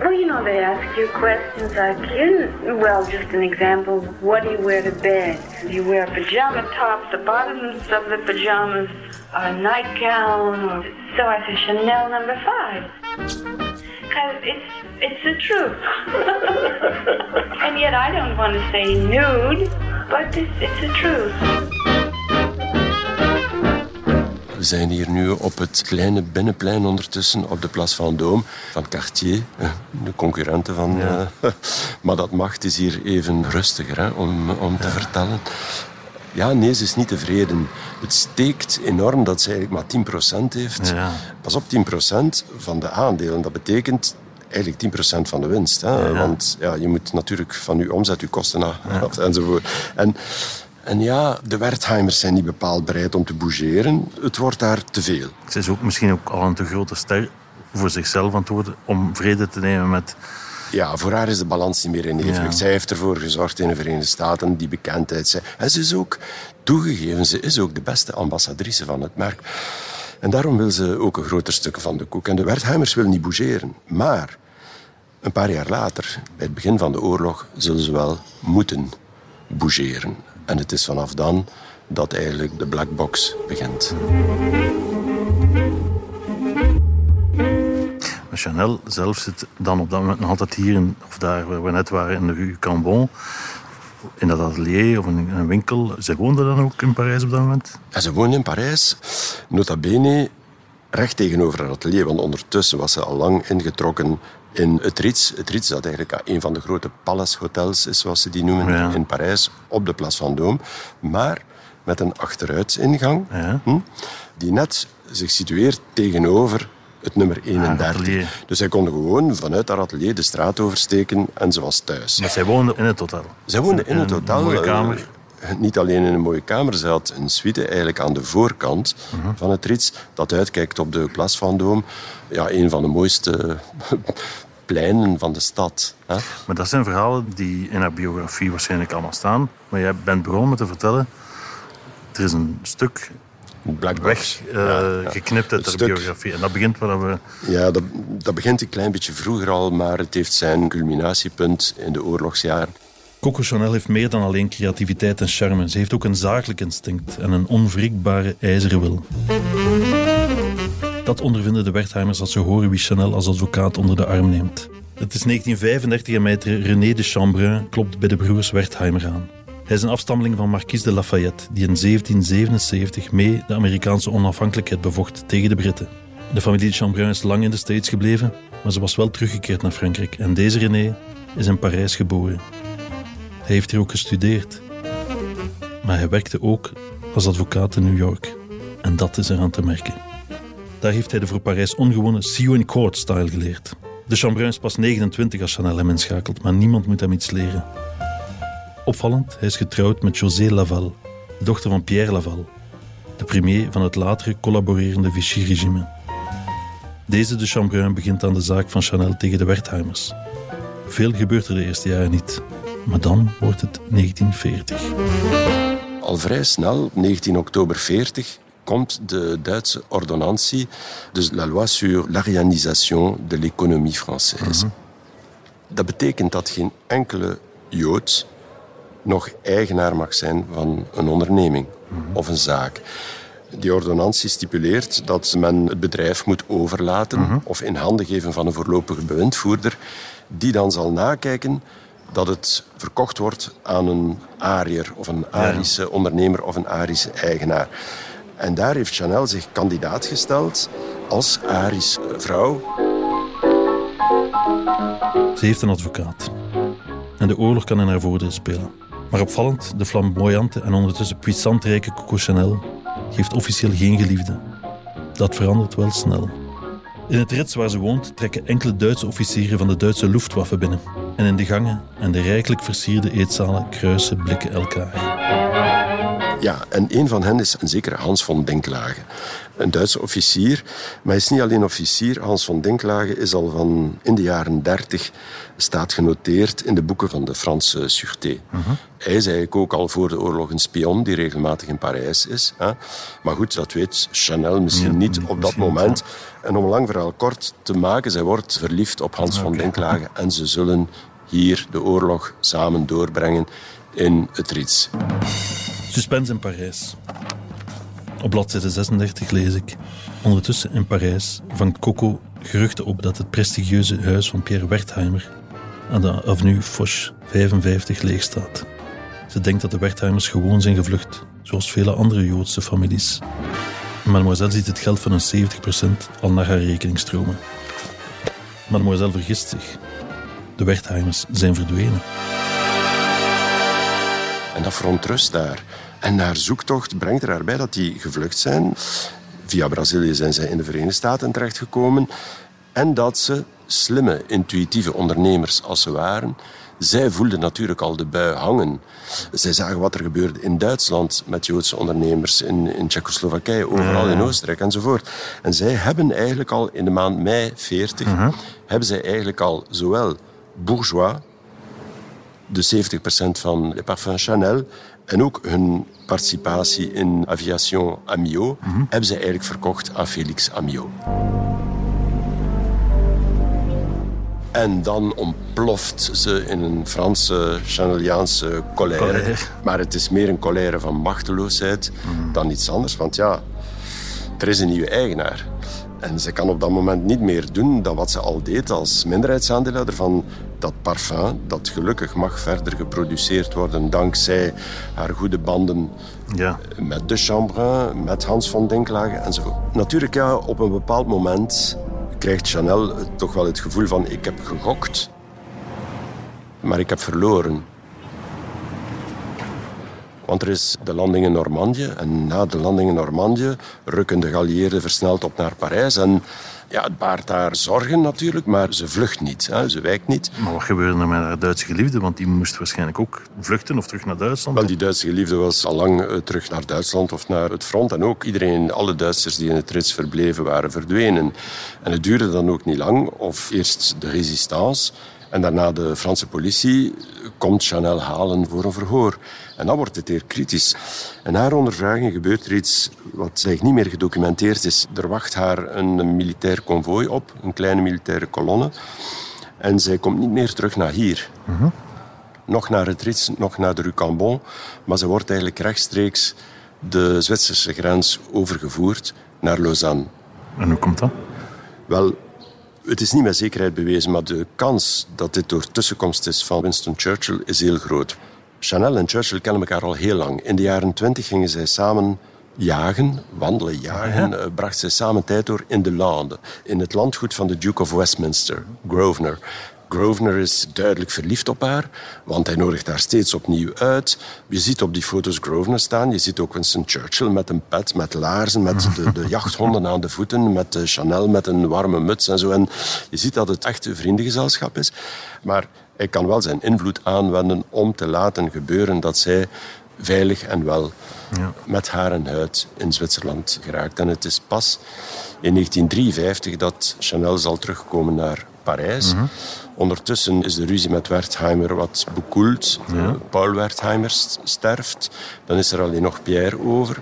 [SPEAKER 7] Well, you know, they ask you questions like, you, well, just an example, what do you wear to bed? Do you wear pajama top, the bottoms of the pajamas, a nightgown? Or... So I say Chanel number five. Because it's, it's the truth. and yet I don't want to say nude, but it's, it's the truth.
[SPEAKER 3] We zijn hier nu op het kleine binnenplein ondertussen op de Place Vendôme van Cartier, eh, de concurrenten van... eh, maar dat macht is hier even rustiger hè, om, om te vertellen. Ja, nee, ze is niet tevreden. Het steekt enorm dat ze eigenlijk maar 10% heeft.
[SPEAKER 2] Ja.
[SPEAKER 3] Pas op, 10% van de aandelen. Dat betekent eigenlijk 10% van de winst. Hè? Want ja, je moet natuurlijk van je omzet, je kosten af enzovoort. En, en ja, de Wertheimers zijn niet bepaald bereid om te bougeren. Het wordt daar te veel.
[SPEAKER 2] Ze is ook misschien ook al een te grote ster voor zichzelf aan het worden om vrede te nemen met...
[SPEAKER 3] Ja, voor haar is de balans niet meer in evenwicht.
[SPEAKER 2] Ja.
[SPEAKER 3] Zij heeft ervoor gezorgd in de Verenigde Staten, die bekendheid. Zij, en ze is ook toegegeven, ze is ook de beste ambassadrice van het merk. En daarom wil ze ook een groter stuk van de koek. En de Wertheimers willen niet bougeren. Maar een paar jaar later, bij het begin van de oorlog, zullen ze wel moeten bougeren. En het is vanaf dan dat eigenlijk de black box begint.
[SPEAKER 2] Chanel zelf zit dan op dat moment nog altijd hier, in, of daar waar we net waren, in de rue Cambon. In dat atelier of in een winkel. Ze woonde dan ook in Parijs op dat moment.
[SPEAKER 3] En ze woonde in Parijs, nota bene recht tegenover het atelier. Want ondertussen was ze al lang ingetrokken in het Ritz. Het Ritz dat eigenlijk een van de grote palace hotels is, zoals ze die noemen,
[SPEAKER 2] Ja.
[SPEAKER 3] in Parijs, op de Place Vendôme. Maar met een achteruitsingang,
[SPEAKER 2] Ja.
[SPEAKER 3] hm, die net zich situeert tegenover het nummer 31.
[SPEAKER 2] atelier.
[SPEAKER 3] dus zij kon gewoon vanuit haar atelier de straat oversteken en ze was thuis.
[SPEAKER 2] Maar zij woonde in het hotel.
[SPEAKER 3] Zij woonde in het
[SPEAKER 2] een
[SPEAKER 3] hotel.
[SPEAKER 2] mooie
[SPEAKER 3] eh,
[SPEAKER 2] kamer.
[SPEAKER 3] Niet alleen in een mooie kamer, had een suite eigenlijk aan de voorkant
[SPEAKER 2] Mhm.
[SPEAKER 3] van het Ritz, dat uitkijkt op de Place Vendôme. Ja, een van de mooiste pleinen van de stad. Hè?
[SPEAKER 2] Maar dat zijn verhalen die in haar biografie waarschijnlijk allemaal staan. Maar jij bent begonnen met te vertellen... Er is een stuk
[SPEAKER 3] Black
[SPEAKER 2] weg eh,
[SPEAKER 3] Ja, ja.
[SPEAKER 2] geknipt uit
[SPEAKER 3] stuk.
[SPEAKER 2] biografie. En dat begint waar we...
[SPEAKER 3] Ja, dat, dat begint een klein beetje vroeger al, maar het heeft zijn culminatiepunt in de oorlogsjaren.
[SPEAKER 2] Coco Chanel heeft meer dan alleen creativiteit en charme. Ze heeft ook een zakelijk instinct en een onwrikbare ijzeren wil. Dat ondervinden de Wertheimers als ze horen wie Chanel als advocaat onder de arm neemt. Het is 1935 en maitre René de Chambrun klopt bij de broers Wertheimer aan. Hij is een afstammeling van Marquis de Lafayette, die in 1777 mee de Amerikaanse onafhankelijkheid bevocht tegen de Britten. De familie de Chambrun is lang in de States gebleven, maar ze was wel teruggekeerd naar Frankrijk. En deze René is in Parijs geboren. Hij heeft hier ook gestudeerd. Maar hij werkte ook als advocaat in New York. En dat is eraan te merken. Daar heeft hij de voor Parijs ongewone see you in court style geleerd. De Chambrun is pas 29 als Chanel hem inschakelt, maar niemand moet hem iets leren. Opvallend, hij is getrouwd met José Laval, de dochter van Pierre Laval, de premier van het latere collaborerende Vichy-regime. Deze de Chambrun begint aan de zaak van Chanel tegen de Wertheimers. Veel gebeurt er de eerste jaren niet, maar dan wordt het 1940.
[SPEAKER 3] Al vrij snel, 19 oktober 40, komt de Duitse ordonnantie, dus la loi sur l'arianisation de l'économie française. Dat betekent dat geen enkele Jood nog eigenaar mag zijn van een onderneming of een zaak. Die ordonnantie stipuleert dat men het bedrijf moet overlaten of in handen geven van een voorlopige bewindvoerder, die dan zal nakijken dat het verkocht wordt aan een Ariër of een Arische ondernemer of een Arische eigenaar. En daar heeft Chanel zich kandidaat gesteld als Arische vrouw.
[SPEAKER 2] Ze heeft een advocaat. En de oorlog kan in haar voordeel spelen. Maar opvallend, de flamboyante en ondertussen puissant rijke Coco Chanel geeft officieel geen geliefde. Dat verandert wel snel. In het rits waar ze woont trekken enkele Duitse officieren van de Duitse Luftwaffe binnen. En in de gangen en de rijkelijk versierde eetzalen kruisen blikken elkaar.
[SPEAKER 3] Ja, en een van hen is een zekere Hans von Denklage. Een Duitse officier, maar hij is niet alleen officier. Hans von Denklage is al van in de jaren 30 staat genoteerd in de boeken van de Franse Sûreté. Hij is eigenlijk ook al voor de oorlog een spion die regelmatig in Parijs is. Hè. Maar goed, dat weet Chanel misschien
[SPEAKER 2] Ja,
[SPEAKER 3] niet op dat moment. En om een lang verhaal kort te maken, zij wordt verliefd op Hans von Denklage en ze zullen hier de oorlog samen doorbrengen in het Rits.
[SPEAKER 2] Suspense in Parijs. Op bladzijde 36 lees ik. Ondertussen in Parijs vangt Coco geruchten op dat het prestigieuze huis van Pierre Wertheimer aan de avenue Foch 55 leeg staat. Ze denkt dat de Wertheimers gewoon zijn gevlucht, zoals vele andere Joodse families. Mademoiselle ziet het geld van hun 70% al naar haar rekening stromen. Mademoiselle vergist zich. De Wertheimers zijn verdwenen.
[SPEAKER 3] En dat verontrust haar. En haar zoektocht brengt er haar bij dat die gevlucht zijn. Via Brazilië zijn zij in de Verenigde Staten terechtgekomen. En dat ze slimme, intuïtieve ondernemers als ze waren, zij voelden natuurlijk al de bui hangen. Zij zagen wat er gebeurde in Duitsland met Joodse ondernemers, in, in Tsjechoslowakije, overal in Oostenrijk enzovoort. En zij hebben eigenlijk al in de maand mei 40, hebben zij eigenlijk al zowel bourgeois, de 70% van Les Parfums Chanel en ook hun participatie in Aviation Amiot hebben ze eigenlijk verkocht aan Felix Amiot. En dan ontploft ze in een Franse, Chaneliaanse colère.
[SPEAKER 2] Colère.
[SPEAKER 3] Maar het is meer een colère van machteloosheid dan iets anders. Want ja, er is een nieuwe eigenaar. En ze kan op dat moment niet meer doen dan wat ze al deed als minderheidsaandeelhouder van dat parfum, dat gelukkig mag verder geproduceerd worden dankzij haar goede banden
[SPEAKER 2] Ja,
[SPEAKER 3] met de Chambrun, met Hans van Denklage enzovoort. Natuurlijk, ja, op een bepaald moment krijgt Chanel toch wel het gevoel van ik heb gegokt, maar ik heb verloren. Want er is de landing in Normandië en na de landing in Normandië rukken de geallieerden versneld op naar Parijs. En ja, het baart daar zorgen natuurlijk, maar ze vlucht niet, hè, ze wijkt niet.
[SPEAKER 2] maar wat gebeurde er met haar Duitse geliefde? Want die moest waarschijnlijk ook vluchten of terug naar Duitsland.
[SPEAKER 3] Wel, die Duitse geliefde was al lang eh, terug naar Duitsland of naar het front. En ook iedereen, alle Duitsers die in het rits verbleven, waren verdwenen. En het duurde dan ook niet lang. Of eerst de résistance en daarna de Franse politie komt Chanel halen voor een verhoor. En dan wordt het heel kritisch. En haar ondervraging gebeurt er iets wat eigenlijk niet meer gedocumenteerd is. Er wacht haar een militair konvooi op, een kleine militaire kolonne. En zij komt niet meer terug naar hier nog naar het Rits, nog naar de Rue Cambon. Maar ze wordt eigenlijk rechtstreeks de Zwitserse grens overgevoerd naar Lausanne.
[SPEAKER 2] En hoe komt dat?
[SPEAKER 3] Wel, het is niet met zekerheid bewezen, maar de kans dat dit door tussenkomst is van Winston Churchill is heel groot. Chanel en Churchill kennen elkaar al heel lang. In de jaren twintig gingen zij samen jagen, wandelen, jagen. eh, bracht zij samen tijd door in de Lande, in het landgoed van de Duke of Westminster, Grosvenor. Grosvenor is duidelijk verliefd op haar, want hij nodigt haar steeds opnieuw uit. Je ziet op die foto's Grosvenor staan. Je ziet ook Winston Churchill met een pet, met laarzen, met de, de jachthonden aan de voeten, met de Chanel met een warme muts en zo. En je ziet dat het echt een vriendengezelschap is. Maar hij kan wel zijn invloed aanwenden om te laten gebeuren dat zij veilig en wel ja. met haar en huid in Zwitserland geraakt. En het is pas in 1953 dat Chanel zal terugkomen naar Parijs. Mhm. Ondertussen is de ruzie met Wertheimer wat bekoeld. Ja. Paul Wertheimer sterft. Dan is er alleen nog Pierre over.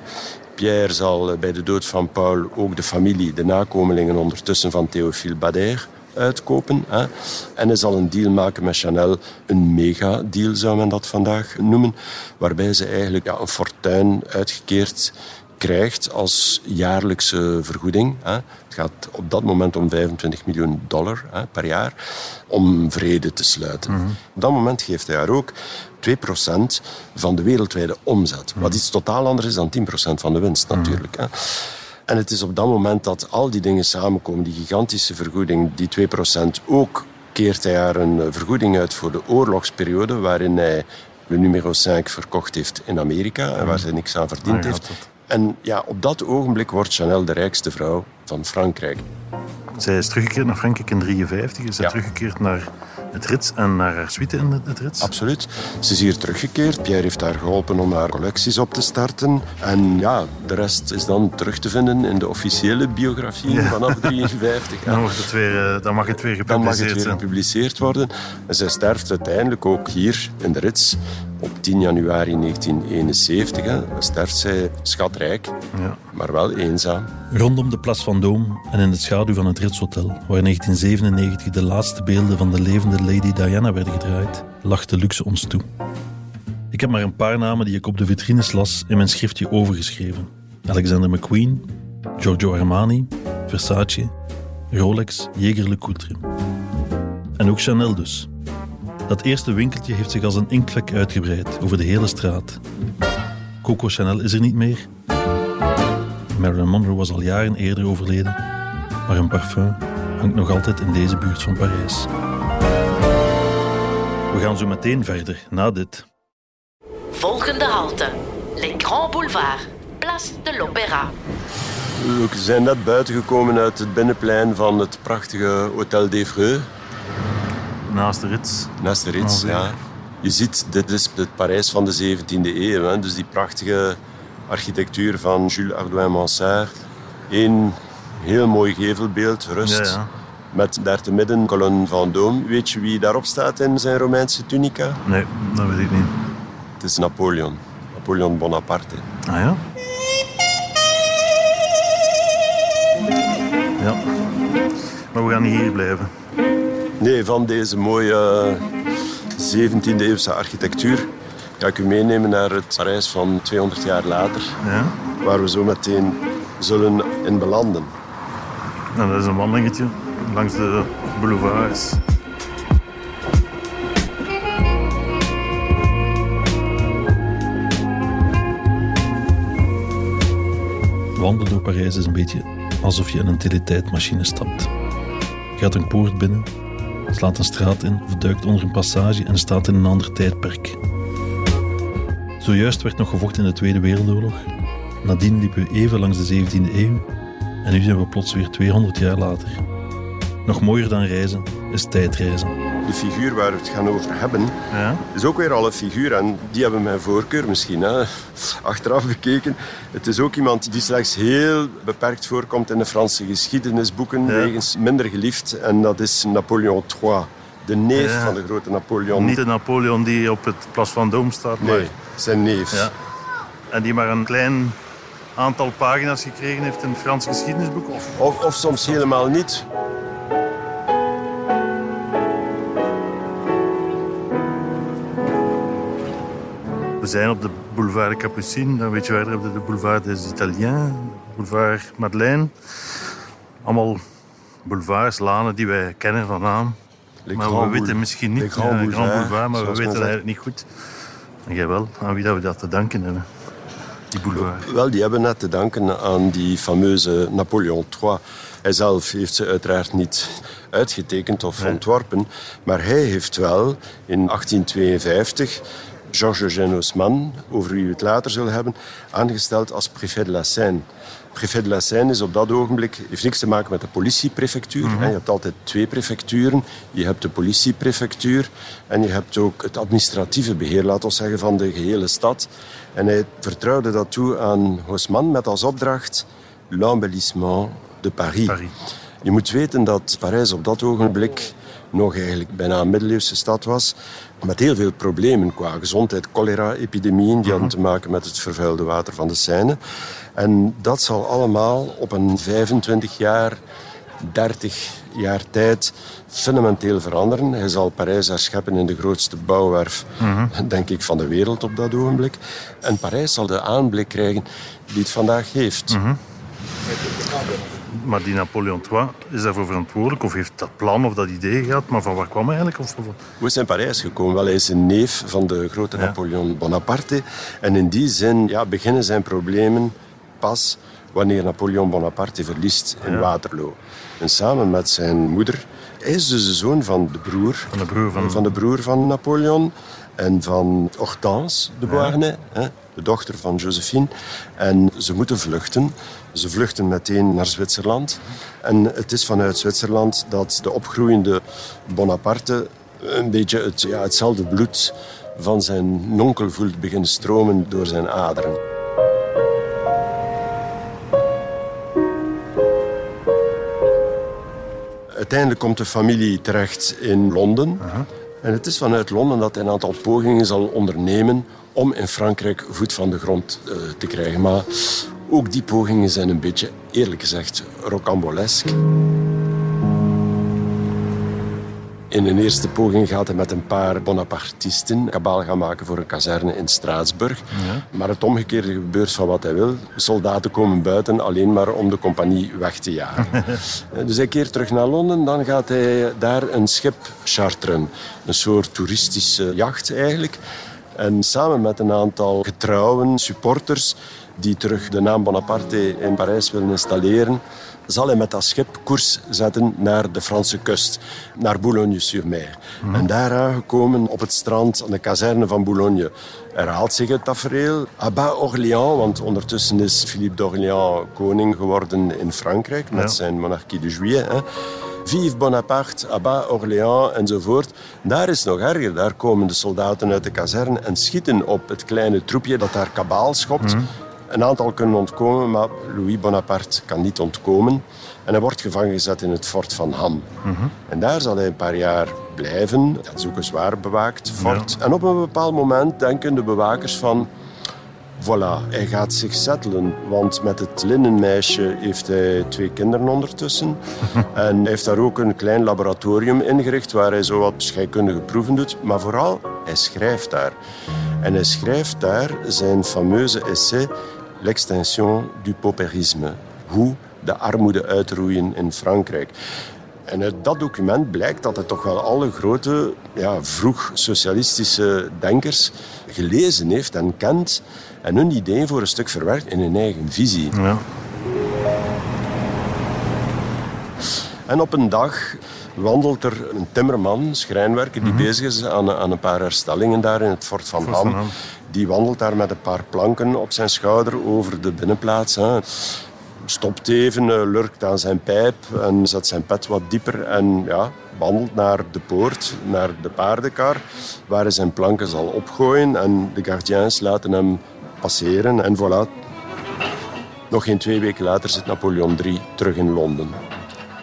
[SPEAKER 3] Pierre zal eh, bij de dood van Paul ook de familie, de nakomelingen ondertussen van Théophile Bader uitkopen. Hè. En hij zal een deal maken met Chanel, een mega-deal zou men dat vandaag noemen, waarbij ze eigenlijk ja, een fortuin uitgekeerd krijgt als jaarlijkse vergoeding. Hè. Het gaat op dat moment om 25 miljoen dollar hè, per jaar om vrede te sluiten. Mhm. Op dat moment geeft hij haar ook 2% van de wereldwijde omzet. Wat iets totaal anders is dan 10% van de winst natuurlijk. Hè. En het is op dat moment dat al die dingen samenkomen, die gigantische vergoeding, die 2%, ook keert hij haar een vergoeding uit voor de oorlogsperiode waarin hij de numero 5 verkocht heeft in Amerika en waar zij niks aan verdiend ah, heeft. En ja, op dat ogenblik wordt Chanel de rijkste vrouw van Frankrijk.
[SPEAKER 2] Zij is teruggekeerd naar Frankrijk in 1953. Is zij teruggekeerd naar het Rits en naar haar suite in het Rits?
[SPEAKER 3] Absoluut. Ze is hier teruggekeerd. Pierre heeft haar geholpen om haar collecties op te starten. En ja, de rest is dan terug te vinden in de officiële biografie vanaf 1953.
[SPEAKER 2] Dan, mag het weer, eh, dan mag het weer gepubliceerd
[SPEAKER 3] Dan mag het weer gepubliceerd worden. En zij sterft uiteindelijk ook hier in de Rits op 10 januari 1971 hè, sterft zij schatrijk, ja. maar wel eenzaam.
[SPEAKER 2] Rondom de Plas van Doom en in de schaduw van het Ritz Hotel, waar in 1997 de laatste beelden van de levende Lady Diana werden gedraaid, lag de luxe ons toe. Ik heb maar een paar namen die ik op de vitrines las in mijn schriftje overgeschreven. Alexander McQueen, Giorgio Armani, Versace, Rolex, Jäger LeCoultre. En ook Chanel dus. Dat eerste winkeltje heeft zich als een inktvlek uitgebreid over de hele straat. Coco Chanel is er niet meer. Marilyn Monroe was al jaren eerder overleden, maar hun parfum hangt nog altijd in deze buurt van Parijs. We gaan zo meteen verder, na dit.
[SPEAKER 1] Volgende halte. Les Grands Boulevards. Place de l'Opéra.
[SPEAKER 3] We zijn net buiten gekomen uit het binnenplein van het prachtige Hôtel d'Evreux.
[SPEAKER 2] Naast de rits.
[SPEAKER 3] Naast de rits, ja. Je ziet, dit is het Parijs van de 17e eeuw. Hè. Dus die prachtige architectuur van Jules Hardouin-Mansart. Eén heel mooi gevelbeeld, rust. Ja, ja. Met daar te midden kolon van Doom. Weet je wie daarop staat in zijn Romeinse tunica?
[SPEAKER 2] Nee, dat weet ik niet.
[SPEAKER 3] Het is Napoleon. Napoleon Bonaparte.
[SPEAKER 2] Ah ja? Ja. Maar we gaan hier blijven.
[SPEAKER 3] Nee, van deze mooie 17e-eeuwse architectuur ga ik u meenemen naar het Parijs van 200 jaar later. Ja? Waar we zo meteen zullen in belanden.
[SPEAKER 2] Nou, dat is een wandelingetje langs de boulevards. Wandelen door Parijs is een beetje alsof je in een teletijdmachine stapt. Je gaat een poort binnen slaat een straat in of duikt onder een passage en staat in een ander tijdperk. Zojuist werd nog gevochten in de Tweede Wereldoorlog. Nadien liepen we even langs de 17e eeuw en nu zijn we plots weer 200 jaar later. Nog mooier dan reizen is tijdreizen.
[SPEAKER 3] De figuur waar we het gaan over hebben, ja? is ook weer al een figuur en die hebben mijn voorkeur misschien. Hè? Achteraf bekeken. Het is ook iemand die slechts heel beperkt voorkomt in de Franse geschiedenisboeken, ja. wegens minder geliefd. En dat is Napoleon III, de neef van de grote Napoleon.
[SPEAKER 2] Niet de Napoleon die op het Plas van Dome staat,
[SPEAKER 3] maar... Nee, zijn neef. Ja.
[SPEAKER 2] En die maar een klein aantal pagina's gekregen heeft in het Franse geschiedenisboek? Of,
[SPEAKER 3] of, of soms helemaal niet.
[SPEAKER 2] We zijn op de boulevard Capucine. Dan weet je verder hebben de boulevard des Italiens, boulevard Madeleine. Allemaal boulevards, lanen die wij kennen van naam. maar we weten misschien niet,
[SPEAKER 3] Grand, ja,
[SPEAKER 2] Grand Boulevard, maar we weten eigenlijk niet goed. En jij wel, aan wie dat we dat te danken hebben. die boulevard?
[SPEAKER 3] Wel, die hebben net te danken aan die fameuze Napoleon III. Hij zelf heeft ze uiteraard niet uitgetekend of ontworpen, maar hij heeft wel in 1852 Georges Eugène Haussmann, over wie we het later zullen hebben, aangesteld als préfet de la Seine. Préfet de la Seine is op dat ogenblik, heeft niks te maken met de politieprefectuur. Je hebt altijd twee prefecturen. Je hebt de politieprefectuur en je hebt ook het administratieve beheer, laten we zeggen, van de gehele stad. En hij vertrouwde dat toe aan Haussmann met als opdracht l'embellissement de Paris.
[SPEAKER 2] Paris.
[SPEAKER 3] Je moet weten dat Parijs op dat ogenblik nog eigenlijk bijna een middeleeuwse stad was. Met heel veel problemen qua gezondheid, cholera-epidemieën. Die hadden te maken met het vervuilde water van de Seine. En dat zal allemaal op een 25 jaar, 30 jaar tijd fundamenteel veranderen. Hij zal Parijs herscheppen in de grootste bouwwerf, denk ik, van de wereld op dat ogenblik. En Parijs zal de aanblik krijgen die het vandaag heeft.
[SPEAKER 2] Maar die Napoleon III is daarvoor verantwoordelijk of heeft dat plan of dat idee gehad, maar van waar kwam hij eigenlijk? Of,
[SPEAKER 3] Hoe is hij in Parijs gekomen? Wel, hij is een neef van de grote Napoleon Bonaparte. En in die zin ja, beginnen zijn problemen pas wanneer Napoleon Bonaparte verliest in Waterloo. En samen met zijn moeder, hij is dus de zoon van de broer
[SPEAKER 2] Van de broer van...
[SPEAKER 3] van de broer van Napoleon en van Hortense de Beauharnais, de dochter van Josephine. En ze moeten vluchten. Ze vluchten meteen naar Zwitserland. En het is vanuit Zwitserland dat de opgroeiende Bonaparte een beetje het, ja, hetzelfde bloed van zijn nonkel voelt beginnen stromen door zijn aderen. Uiteindelijk komt de familie terecht in Londen. En het is vanuit Londen dat hij een aantal pogingen zal ondernemen om in Frankrijk voet van de grond eh, te krijgen. Maar ook die pogingen zijn een beetje, eerlijk gezegd, rocambolesk. In een eerste poging gaat hij met een paar Bonapartisten kabaal gaan maken voor een kazerne in Straatsburg. Maar het omgekeerde gebeurt van wat hij wil. Soldaten komen buiten alleen maar om de compagnie weg te jagen. dus hij keert terug naar Londen. Dan gaat hij daar een schip charteren. Een soort toeristische jacht eigenlijk. En samen met een aantal getrouwen supporters die terug de naam Bonaparte in Parijs willen installeren, zal hij met dat schip koers zetten naar de Franse kust, naar Boulogne-sur-Mer. En daar aangekomen op het strand aan de kazerne van Boulogne herhaalt zich het tafereel. À Bas-Orléans, want ondertussen is Philippe d'Orléans koning geworden in Frankrijk met
[SPEAKER 2] Ja.
[SPEAKER 3] zijn monarchie de Juillet. Hè. Vive Bonaparte, à Bas-Orléans enzovoort. Daar is het nog erger. Daar komen de soldaten uit de kazerne en schieten op het kleine troepje dat daar kabaal schopt. Een aantal kunnen ontkomen, maar Louis Bonaparte kan niet ontkomen. En hij wordt gevangen gezet in het fort van Ham. En daar zal hij een paar jaar blijven. Dat is ook een zwaar bewaakt fort. En op een bepaald moment denken de bewakers van... Voilà, hij gaat zich settelen. Want met het linnenmeisje heeft hij twee kinderen ondertussen. en hij heeft daar ook een klein laboratorium ingericht waar hij zo wat scheikundige proeven doet. Maar vooral, hij schrijft daar. En hij schrijft daar zijn fameuze essay L'extinction du paupérisme. Hoe de armoede uitroeien in Frankrijk. En uit dat document blijkt dat hij toch wel alle grote, ja, vroeg socialistische denkers gelezen heeft en kent. En hun ideeën voor een stuk verwerkt in hun eigen visie.
[SPEAKER 2] Ja.
[SPEAKER 3] En op een dag wandelt er een timmerman, schrijnwerker, die bezig is aan, aan een paar herstellingen daar in het Fort van Ham. Die wandelt daar met een paar planken op zijn schouder over de binnenplaats. Hè. Stopt even, eh, lurkt aan zijn pijp en zet zijn pet wat dieper en ja, wandelt naar de poort, naar de paardenkar, waar hij zijn planken zal opgooien. En de gardiens laten hem passeren en voilà. Nog geen twee weken later zit Napoleon III terug in Londen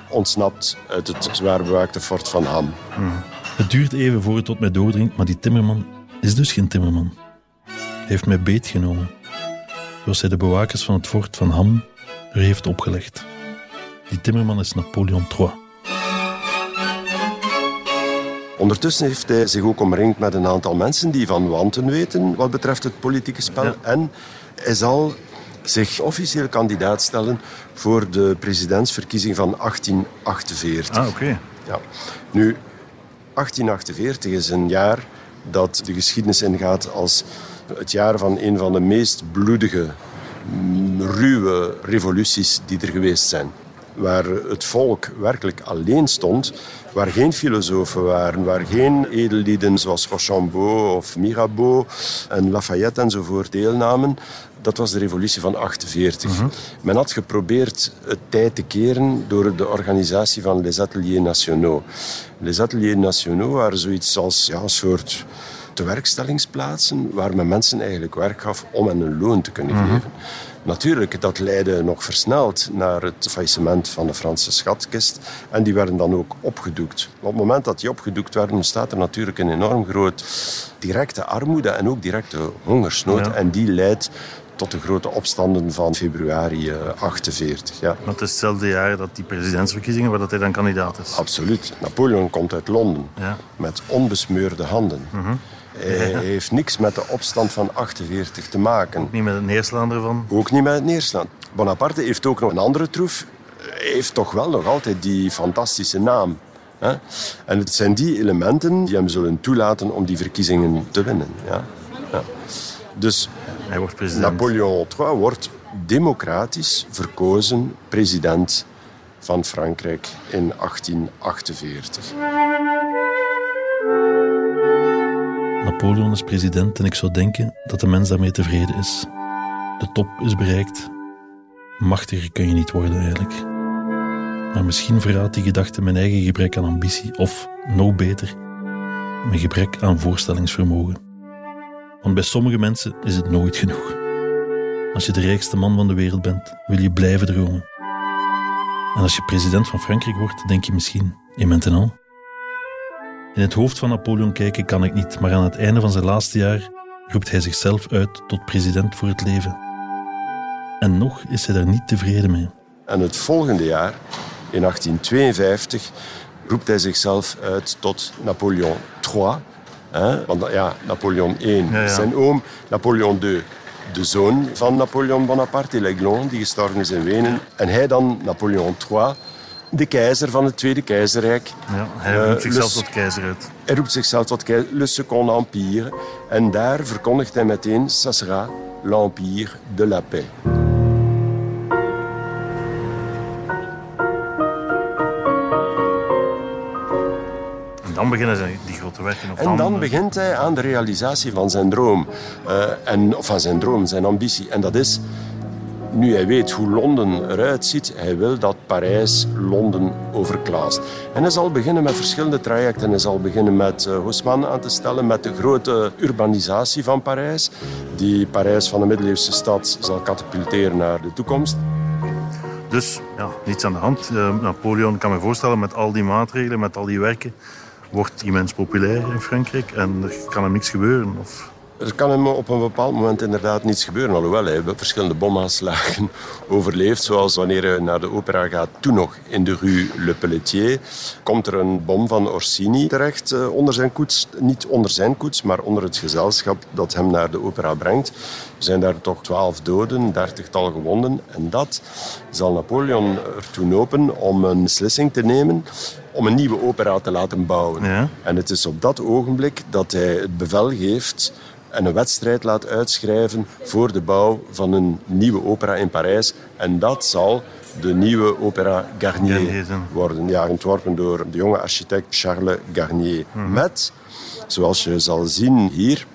[SPEAKER 3] ontsnapt uit het zwaar bewaakte fort van Ham.
[SPEAKER 2] Het duurt even voor het tot mij doordringt, maar die timmerman is dus geen timmerman. Hij heeft mij beetgenomen. Zoals hij de bewakers van het fort van Ham er heeft opgelegd. Die timmerman is Napoleon III.
[SPEAKER 3] Ondertussen heeft hij zich ook omringd met een aantal mensen die van wanten weten wat betreft het politieke spel.
[SPEAKER 2] Ja.
[SPEAKER 3] En hij zal zich officieel kandidaat stellen voor de presidentsverkiezing van 1848.
[SPEAKER 2] Ah, oké.
[SPEAKER 3] Ja. Nu, 1848 is een jaar dat de geschiedenis ingaat als het jaar van een van de meest bloedige, mm, ruwe revoluties die er geweest zijn. Waar het volk werkelijk alleen stond, waar geen filosofen waren, waar geen edellieden zoals Rochambeau of Mirabeau en Lafayette enzovoort deelnamen. Dat was de revolutie van 48. Men had geprobeerd het tijd te keren door de organisatie van Les Ateliers Nationaux. Les Ateliers Nationaux waren zoiets als ja, een soort tewerkstellingsplaatsen waar men mensen eigenlijk werk gaf om hen een loon te kunnen geven. Natuurlijk, dat leidde nog versneld naar het faillissement van de Franse schatkist. En die werden dan ook opgedoekt. Op het moment dat die opgedoekt werden, ontstaat er natuurlijk een enorm groot directe armoede en ook directe hongersnood.
[SPEAKER 2] Ja.
[SPEAKER 3] En die leidt tot de grote opstanden van februari eh, 48. Ja.
[SPEAKER 2] Want het is hetzelfde jaar dat die presidentsverkiezingen, waar dat hij dan kandidaat is.
[SPEAKER 3] Absoluut. Napoleon komt uit Londen
[SPEAKER 2] Ja.
[SPEAKER 3] met onbesmeurde handen. Hij heeft niks met de opstand van 48 te maken.
[SPEAKER 2] Niet met een neerslaander van.
[SPEAKER 3] Ook niet met het neerslaan. Bonaparte heeft ook nog een andere troef. Hij heeft toch wel nog altijd die fantastische naam. Hè? En het zijn die elementen die hem zullen toelaten om die verkiezingen te winnen. Ja? Ja. Dus
[SPEAKER 2] Hij wordt president.
[SPEAKER 3] Napoleon III wordt democratisch verkozen president van Frankrijk in 1848.
[SPEAKER 2] Napoleon is president en ik zou denken dat de mens daarmee tevreden is. De top is bereikt. Machtiger kun je niet worden eigenlijk. Maar misschien verraadt die gedachte mijn eigen gebrek aan ambitie of, nog beter, mijn gebrek aan voorstellingsvermogen. Want bij sommige mensen is het nooit genoeg. Als je de rijkste man van de wereld bent, wil je blijven dromen. En als je president van Frankrijk wordt, denk je misschien, in maintenant. In het hoofd van Napoleon kijken kan ik niet, maar aan het einde van zijn laatste jaar roept hij zichzelf uit tot president voor het leven. En nog is hij daar niet tevreden mee.
[SPEAKER 3] En het volgende jaar, in 1852, roept hij zichzelf uit tot Napoleon III. Hè? Want ja, Napoleon I,
[SPEAKER 2] Ja, ja.
[SPEAKER 3] zijn oom. Napoleon II, de zoon van Napoleon Bonaparte, l'Aiglon, die gestorven is in Wenen. En hij dan, Napoleon III, de keizer van het Tweede Keizerrijk.
[SPEAKER 2] Ja, hij
[SPEAKER 3] Eh,
[SPEAKER 2] roept zichzelf
[SPEAKER 3] dus-
[SPEAKER 2] tot keizer uit.
[SPEAKER 3] Hij roept zichzelf tot keizer, le Second Empire. En daar verkondigt hij meteen, ça sera l'Empire de la Paix.
[SPEAKER 2] En dan beginnen ze die grote werken. Of
[SPEAKER 3] En dan begint hij aan de realisatie van zijn droom. Eh, en, of van zijn droom, zijn ambitie. En dat is, nu hij weet hoe Londen eruit ziet, hij wil dat Parijs Londen overklaast. En hij zal beginnen met verschillende trajecten. Hij zal beginnen met uh, Haussmann aan te stellen, met de grote urbanisatie van Parijs, die Parijs van de middeleeuwse stad zal katapulteren naar de toekomst.
[SPEAKER 2] Dus ja, niets aan de hand. Eh, Napoleon kan me voorstellen met al die maatregelen, met al die werken, wordt die mens populair in Frankrijk en er kan hem niks gebeuren. Of...
[SPEAKER 3] Er kan hem op een bepaald moment inderdaad niets gebeuren, alhoewel hij verschillende bomaanslagen overleeft. Zoals wanneer hij naar de opera gaat, toen nog in de rue Le Pelletier, komt er een bom van Orsini terecht eh, onder zijn koets. Niet onder zijn koets, maar onder het gezelschap dat hem naar de opera brengt. Er zijn daar toch twaalf doden, dertigtal gewonden. En dat zal Napoleon ertoe nopen om een beslissing te nemen om een nieuwe opera te laten bouwen.
[SPEAKER 2] Ja.
[SPEAKER 3] En het is op dat ogenblik dat hij het bevel geeft en een wedstrijd laat uitschrijven voor de bouw van een nieuwe opera in Parijs. En dat zal de nieuwe opera Garnier, worden. Ja, ontworpen door de jonge architect Charles Garnier. Met, zoals je zal zien hier,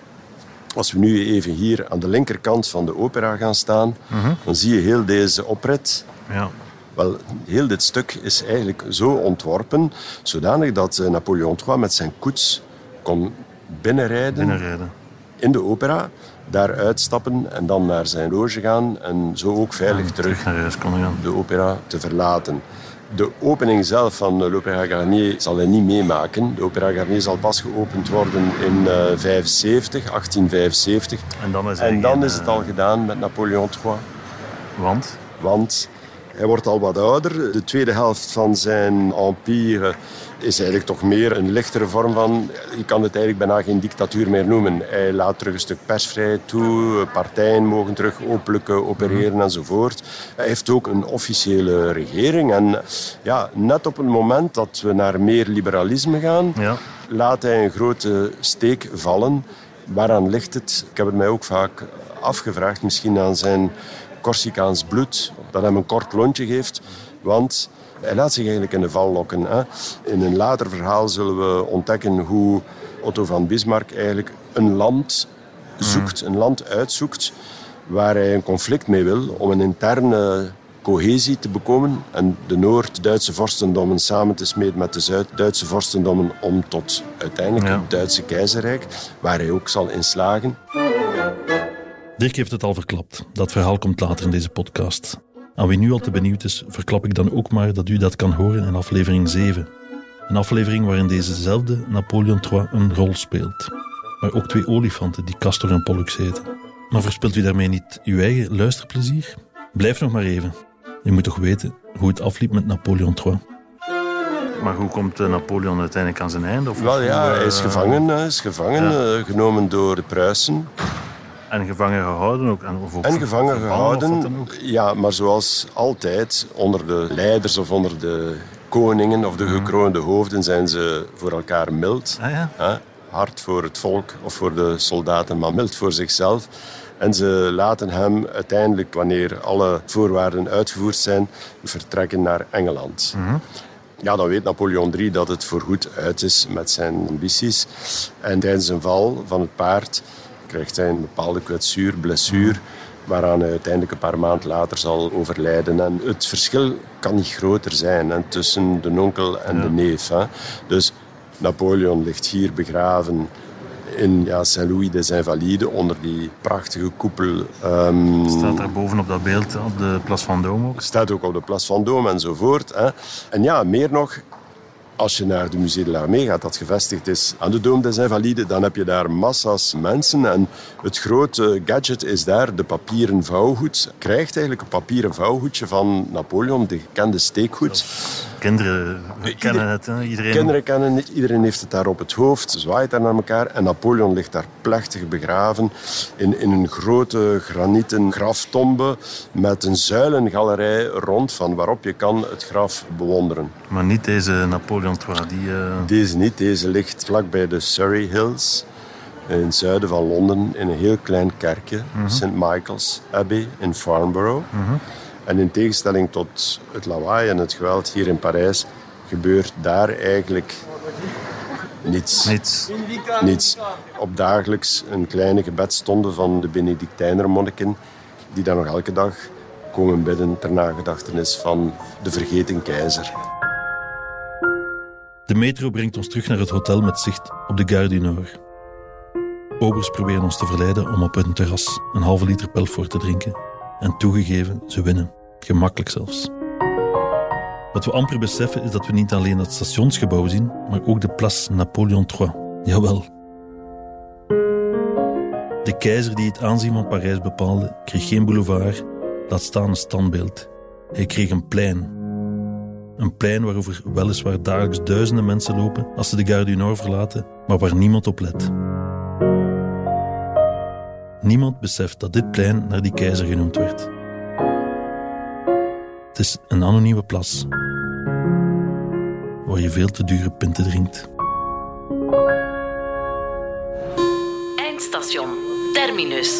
[SPEAKER 3] als we nu even hier aan de linkerkant van de opera gaan staan, dan zie je heel deze oprit.
[SPEAKER 2] Ja.
[SPEAKER 3] Wel, heel dit stuk is eigenlijk zo ontworpen, zodanig dat eh, Napoleon III met zijn koets kon binnenrijden
[SPEAKER 2] Binnenrijden.
[SPEAKER 3] In de opera, daar uitstappen en dan naar zijn loge gaan en zo ook veilig terug
[SPEAKER 2] Terug
[SPEAKER 3] de opera te verlaten. De opening zelf van eh, l'Opéra Garnier zal hij niet meemaken. De Opera Garnier zal pas geopend worden in eh 75, 1875.
[SPEAKER 2] En dan is,
[SPEAKER 3] En dan is het
[SPEAKER 2] eh,
[SPEAKER 3] al gedaan met Napoleon III.
[SPEAKER 2] Want
[SPEAKER 3] Want hij wordt al wat ouder. De tweede helft van zijn empire is eigenlijk toch meer een lichtere vorm van... Je kan het eigenlijk bijna geen dictatuur meer noemen. Hij laat terug een stuk persvrijheid toe. Partijen mogen terug openlijk opereren enzovoort. Hij heeft ook een officiële regering. En ja, net op het moment dat we naar meer liberalisme gaan...
[SPEAKER 2] ja,
[SPEAKER 3] laat hij een grote steek vallen Waaraan ligt het? Ik heb het mij ook vaak afgevraagd. Misschien aan zijn Corsicaans bloed, dat hem een kort lontje geeft. Want hij laat zich eigenlijk in de val lokken. Hè. In een later verhaal zullen we ontdekken hoe Otto van Bismarck eigenlijk een land zoekt, een land uitzoekt waar hij een conflict mee wil om een interne cohesie te bekomen en de Noord-Duitse vorstendommen samen te smeden met de Zuid-Duitse vorstendommen om tot uiteindelijk
[SPEAKER 2] Ja.
[SPEAKER 3] het Duitse keizerrijk, waar hij ook zal inslagen.
[SPEAKER 2] Dirk heeft het al verklapt. Dat verhaal komt later in deze podcast. Aan wie nu al te benieuwd is, verklap ik dan ook maar dat u dat kan horen in aflevering 7. Een aflevering waarin dezezelfde Napoleon III een rol speelt. Maar ook twee olifanten die Castor en Pollux heten. Maar verspilt u daarmee niet uw eigen luisterplezier? Blijf nog maar even. Je moet toch weten hoe het afliep met Napoleon III. Maar hoe komt eh, Napoleon uiteindelijk aan zijn einde? Of
[SPEAKER 3] Wel ja, hij is
[SPEAKER 2] eh,
[SPEAKER 3] gevangen, hij is gevangen
[SPEAKER 2] ja.
[SPEAKER 3] eh, genomen door de Pruisen.
[SPEAKER 2] En gevangen gehouden ook. En, ook
[SPEAKER 3] En gevangen gehouden.
[SPEAKER 2] ook.
[SPEAKER 3] Ja, maar zoals altijd, onder de leiders of onder de koningen of de gekroonde hoofden zijn ze voor elkaar mild.
[SPEAKER 2] Ah ja.
[SPEAKER 3] Hè? Hard voor het volk of voor de soldaten, maar mild voor zichzelf. En ze laten hem uiteindelijk, wanneer alle voorwaarden uitgevoerd zijn, vertrekken naar Engeland. Ja, dan weet Napoleon III dat het voorgoed uit is met zijn ambities. En tijdens een val van het paard krijgt hij een bepaalde kwetsuur, blessure, waaraan hij uiteindelijk een paar maanden later zal overlijden. En het verschil kan niet groter zijn hè, tussen de onkel en de neef. Hè. Dus Napoleon ligt hier begraven in ja, Saint-Louis des Invalides, onder die prachtige koepel. ehm,
[SPEAKER 2] Staat daar boven op dat beeld, op de Place Vendôme ook.
[SPEAKER 3] staat ook op de Place Vendôme enzovoort. Hè. En ja, meer nog, als je naar de Musée de l'Armée gaat, dat gevestigd is aan de Dome des Invalides, dan heb je daar massa's mensen. En het grote gadget is daar de papieren vouwgoed. Krijgt eigenlijk een papieren vouwgoedje van Napoleon, de gekende steekgoed.
[SPEAKER 2] Kinderen kennen het, hè. iedereen.
[SPEAKER 3] Kinderen kennen het, iedereen heeft het daar op het hoofd, zwaait daar naar elkaar. En Napoleon ligt daar plechtig begraven in, in een grote granieten graftombe met een zuilengalerij rond van waarop je kan het graf bewonderen.
[SPEAKER 2] Maar niet deze Napoleon III, die... eh,
[SPEAKER 3] Deze niet, deze ligt vlakbij de Surrey Hills. In het zuiden van Londen, in een heel klein kerkje, St. Michael's Abbey in Farnborough. En in tegenstelling tot het lawaai en het geweld hier in Parijs, gebeurt daar eigenlijk niets.
[SPEAKER 2] niets.
[SPEAKER 3] niets. Op dagelijks een kleine gebedstonde van de Benedictijnermonniken, die dan nog elke dag komen bidden ter nagedachtenis van de vergeten keizer.
[SPEAKER 2] De metro brengt ons terug naar het hotel met zicht op de Gare du Nord. Obers proberen ons te verleiden om op hun terras een halve liter Pelfort te drinken. En toegegeven, ze winnen. Gemakkelijk zelfs. Wat we amper beseffen is dat we niet alleen het stationsgebouw zien, maar ook de Place Napoleon III. Jawel. De keizer die het aanzien van Parijs bepaalde, kreeg geen boulevard, laat staan een standbeeld. Hij kreeg een plein, een plein waarover weliswaar dagelijks duizenden mensen lopen als ze de Gare du Nord verlaten, maar waar niemand op let. Niemand beseft dat dit plein naar die keizer genoemd werd. Het is een anonieme plas waar je veel te dure pinten drinkt.
[SPEAKER 1] Eindstation Terminus.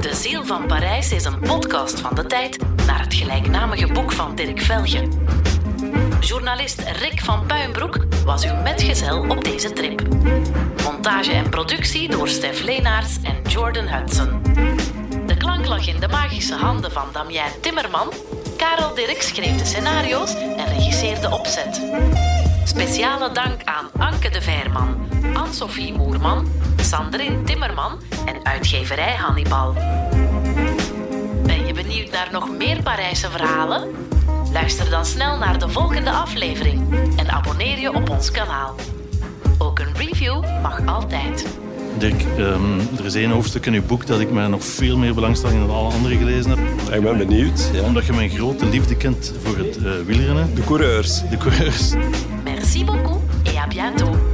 [SPEAKER 1] De Ziel van Parijs is een podcast van de tijd naar het gelijknamige boek van Dirk Velge. Journalist Rick van Puinbroek was uw metgezel op deze trip. Montage en productie door Stef Leenaerts en Jordan Hudson. De klank lag in de magische handen van Damien Timmerman. Karel Dirk schreef de scenario's en regisseerde de opzet. Speciale dank aan Anke de Veerman, Anne-Sophie Moerman, Sandrine Timmerman en uitgeverij Hannibal. Ben je benieuwd naar nog meer Parijse verhalen? Luister dan snel naar de volgende aflevering en abonneer je op ons kanaal. Ook een review mag altijd.
[SPEAKER 2] Dirk, ehm, er is één hoofdstuk in uw boek dat ik mij nog veel meer belangstelling dan alle andere gelezen heb.
[SPEAKER 3] Ik ben benieuwd. Ja.
[SPEAKER 2] Omdat je mijn grote liefde kent voor het eh wielrennen.
[SPEAKER 3] De coureurs.
[SPEAKER 2] De coureurs.
[SPEAKER 1] Merci beaucoup et à bientôt.